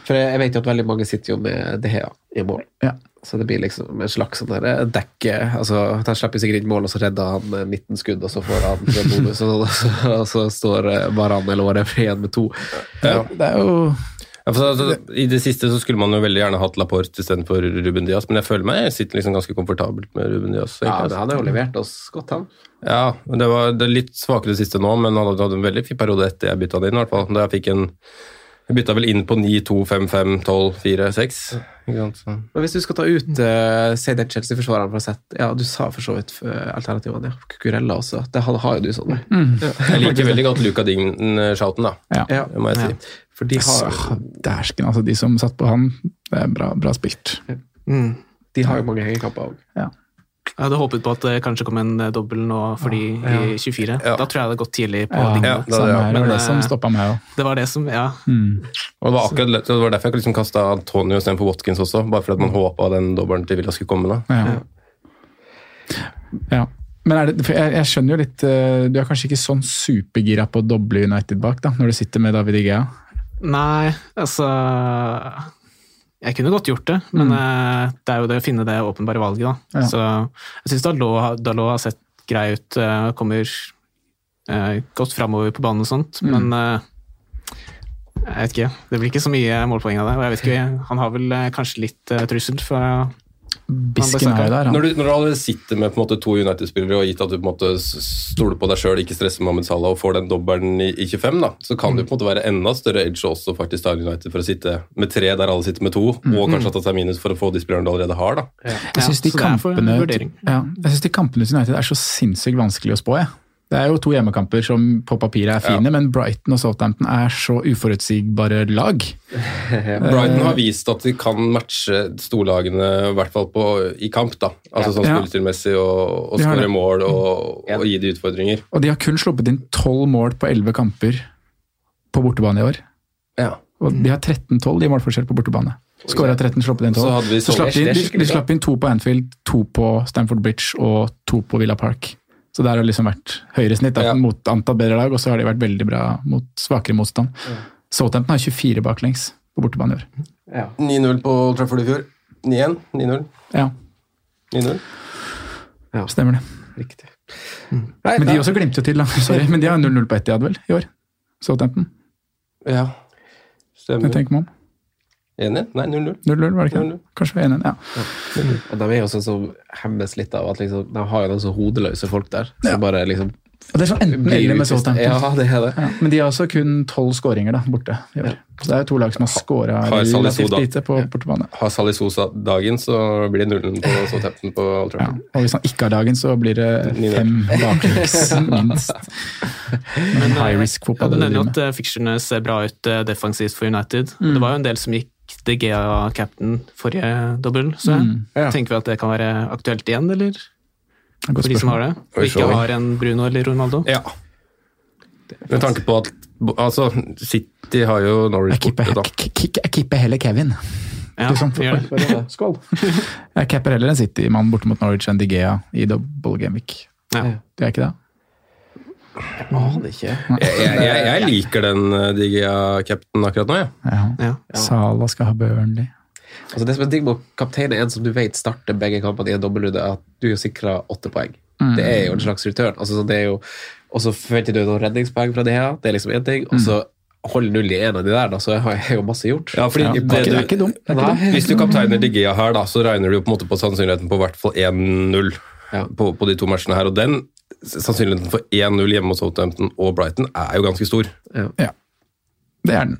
For jeg vet jo at veldig mange sitter jo med De Hea i mål. Ja. Så det blir liksom en slags sånn der dekke altså Han slipper sikkert inn mål, og så redder han eh, 19 skudd, og så får han bonus, og så, og så står eh, Varan eller whatever igjen med to. Ja. Det er jo Ja, for altså, I det siste så skulle man jo veldig gjerne hatt Laporte istedenfor Ruben Diaz, men jeg føler meg jeg sitter liksom ganske komfortabelt med Ruben Diaz. Ja, egentlig, Ja, det hadde jo levert oss godt, han. Ja, det var det litt svakere det siste nå, men han hadde en veldig fin periode etter jeg bytta det inn. i hvert fall. Da jeg fikk en Jeg bytta vel inn på 9, 2, 5, 5, 12, 4, 6. Ikke sant? Men hvis du skal ta ut uh, si den Chelsea-forsvareren for å sette Ja, du sa for så vidt eh, alternativene, ja. Cucurella også. Det har, har jo du, Sondre. Jeg liker veldig godt Luca Dign-shouten, da. Ja. Ja. Det må jeg si. For de har, Dæsken, altså. De som satt på han, det er bra, bra spilt. Mm. de har jo mange hengekamper òg. Ja. Jeg hadde håpet på at det kanskje kom en eh, dobbel nå for de i 24. Ja. Da tror jeg det hadde gått tidlig på Ja. Ja, det, det, ja. Det var det som eh, stoppa meg òg. Det var det som, ja. Mm. Og det var akkurat det var derfor jeg liksom kasta Antonio istedenfor Watkins også. Bare fordi man håpa den dobbelen til Villa skulle komme. da. Ja. ja. Men er det, for jeg, jeg skjønner jo litt eh, Du er kanskje ikke sånn supergira på å doble United bak, da, når du sitter med David Igea? Nei, altså Jeg kunne godt gjort det, men eh, det er jo det å finne det åpenbare valget, da. Ja. Så jeg syns Dalot, Dalot har sett grei ut, eh, kommer eh, godt framover på banen og sånt, men eh, jeg vet ikke. Det blir ikke så mye målpoeng av det. Og jeg vet ikke, han har vel kanskje litt trussel fra Bisken er jo der, han. Når du, når du allerede sitter med på en måte to United-spillere og gitt at du på en måte stoler på deg sjøl, ikke stresser Mohammed Salah og får den dobbelen i, i 25, da, så kan det på en måte være enda større edge også faktisk ta United for å sitte med tre der alle sitter med to, og kanskje ta seg minus for å få de spillerne du allerede har. da. Jeg syns de, ja, de kampene til United er så sinnssykt vanskelig å spå. Jeg. Det er jo to hjemmekamper som på papiret er fine, men Brighton og Southampton er så uforutsigbare lag. Brighton har vist at de kan matche storlagene, i hvert fall på, i kamp. da. Altså sånn Ja. spillestilmessig, og, og skåre mål og, og gi de utfordringer. Og de har kun sluppet inn tolv mål på elleve kamper på bortebane i år. Ja. Og de har 13-12 i målforskjell på bortebane. Skåra 13, sluppet inn 12. Så hadde vi Så så- slapp de, de, de slapp inn to på Anfield, to på Stamford Bridge og to på Villa Park. Så der har det liksom vært høyere snitt da, Ja. mot antall bedre lag, og så har de vært veldig bra mot svakere motstand. Southampton har 24 baklengs på bortebane i år. 9-0 på Old Trafford i fjor. 9-1. 9-0. Ja, 9-0. Ja. stemmer det. Riktig. Men de også glimter jo til, da. Sorry. Men de har 0-0 på Etiad, vel, i år? Southampton. Ja. Stemmer. Det Stemmer. tenker man om. 1-1? Nei, 0-0. 0-0, var det ikke 0-0. det? Kanskje 1-1, ja. Og de er jo sånn som hemmes litt av at liksom, de har jo noen så hodeløse folk der. Som bare liksom Og det er sånn enten eller med Southampton. Ja, det er det. Ja, men de har også kun tolv skåringer da, borte i år. Så det er jo to lag som har skåra relativt lite på bortebane. Har Salisosa dagen, så blir det 0-0 på Southampton på Old Ja. Og hvis han ikke har dagen, så blir det fem baklengs, minst. Men high risk Ja, fotball du nevner at eh, fixturene ser bra ut eh, defensivt for United. Mm. Det var jo en del som gikk De Gea captain forrige dobbel, så Mm. Ja. tenker vi at det kan være aktuelt igjen, eller? For de som har det. Og ikke har en Bruno eller Ronaldo. Ja. Med tanke på at altså, City har jo Norwich borte, da. jeg keeper- heller Kevin. Ja, liksom. gjør det. Skål. Jeg capper heller en City-mann borte mot Norwich enn Digea i double gameweek. Ja. Det er ikke det? Jeg aner ikke. Jeg, jeg, jeg, jeg liker den uh, Digia-captainen akkurat nå, jeg. Ja. Ja. Sala skal ha Burnley. Altså Det som er digg med kaptein, er en som du vet starter begge kampene i en dobbeltrunde, at du er sikra åtte poeng. Mm. Det er jo en slags return. Altså, så det er jo, og så forventer du noen redningspoeng fra det her, det er liksom én ting. Og så hold null i en av de der, da, så har jeg jo masse gjort. Ja, fordi Ja, det, det er du, ikke dumt. Det er ikke Nei. dumt. hvis du kapteiner Digia her, da, så regner du på en måte på sannsynligheten på hvert fall 1-0 Ja. på, på de to matchene her. Og den sannsynligheten for 1-0 hjemme hos Southampton og Brighton er jo ganske stor. Ja. Det er den.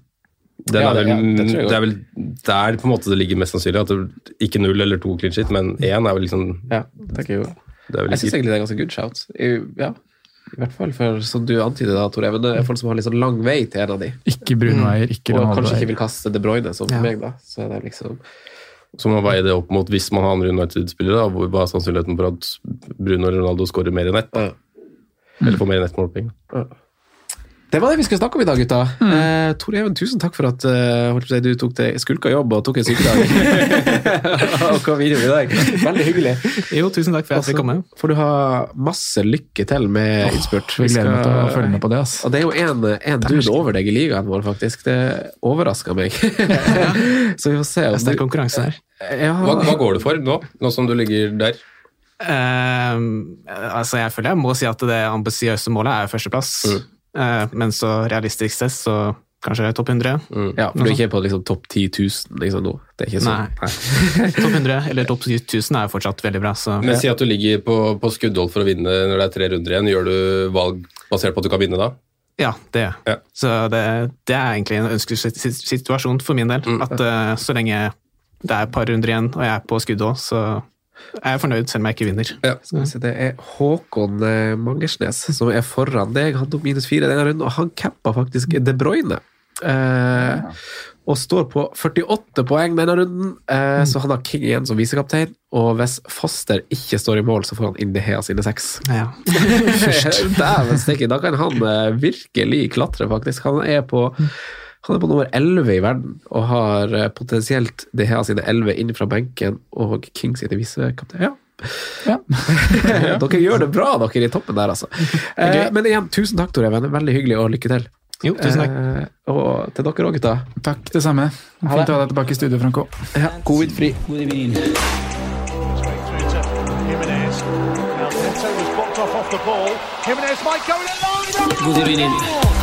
Den Ja, er vel, det- ja, det det er vel der på en måte det ligger mest sannsynlig. At det, ikke null eller to clean shit, men én er vel liksom Ja, jo. det er vel Jeg syns egentlig det er ganske good shout. I, ja. I hvert fall for, som du antyder, da, Tor Even, det er folk som har litt sånn lang vei til en av de. Ikke Bruno ikke ikke Og kanskje ikke vil kaste De Bruyne, som Ja. meg, da. Så er det liksom Så må man veie det opp mot hvis man har andre United-spillere. Hva er sannsynligheten for at Bruno eller Ronaldo skårer mer enn ett? da? Eller får mer enn ett målpoeng? Det var det vi skulle snakke om i dag, gutta. Eh, Tor Even, tusen takk for at eh, si, du tok deg skulka jobb og tok en sykedag. og kom innom i dag. Veldig hyggelig. Jo, tusen takk for at jeg fikk komme. får du ha masse lykke til med innspurt. Vi gleder meg til å følge med på det. ass. Og det er jo en, en dude over deg i ligaen vår, faktisk. Det overraska meg. Så vi får se. Det er sterk konkurranse her. Ja, Hva, hva går det for nå, nå som du ligger der? Uh, altså jeg føler jeg må si at det ambisiøse målet er førsteplass. Eh, men så realistisk sett så kanskje topp 100. ja, for du er ikke på liksom, topp 10 000 liksom, nå? Det er ikke sånn. Nei. topp 100 eller topp 1000 er jo fortsatt veldig bra. Så Men Si at du ligger på, på skuddhold for å vinne når det er tre runder igjen. Gjør du valg basert på at du kan vinne da? ja, det gjør. Ja. Så det, det er egentlig en ønskelig situasjon for min del. At uh, så lenge det er et par runder igjen og jeg er på skuddhold, så er jeg fornøyd selv om jeg ikke vinner. Ja. Skal vi se, Det er Håkon eh, Mangersnes som er foran deg. Han tok minus fire denne runden, og han cappa faktisk De Bruyne. Eh, og står på 48 poeng denne runden, eh, så han har King igjen som visekaptein. Og hvis Foster ikke står i mål, så får han inn De Hea sine seks. Ja. Dæven steike, da kan han eh, virkelig klatre, faktisk. Han er på han er på nummer 11 i verden og har eh, potensielt her sine 11 inn fra benken og King sine visekaptein. Ja. Ja. dere gjør det bra, dere i toppen der, altså. Eh, men igjen, tusen takk, Tore. Veldig hyggelig, og lykke til. Jo, tusen takk. Eh, og til dere òg, gutta. Takk, det samme. Ha Fint å ha deg tilbake i studio, Franco. Ja, Covid-fri. God evening. Straight through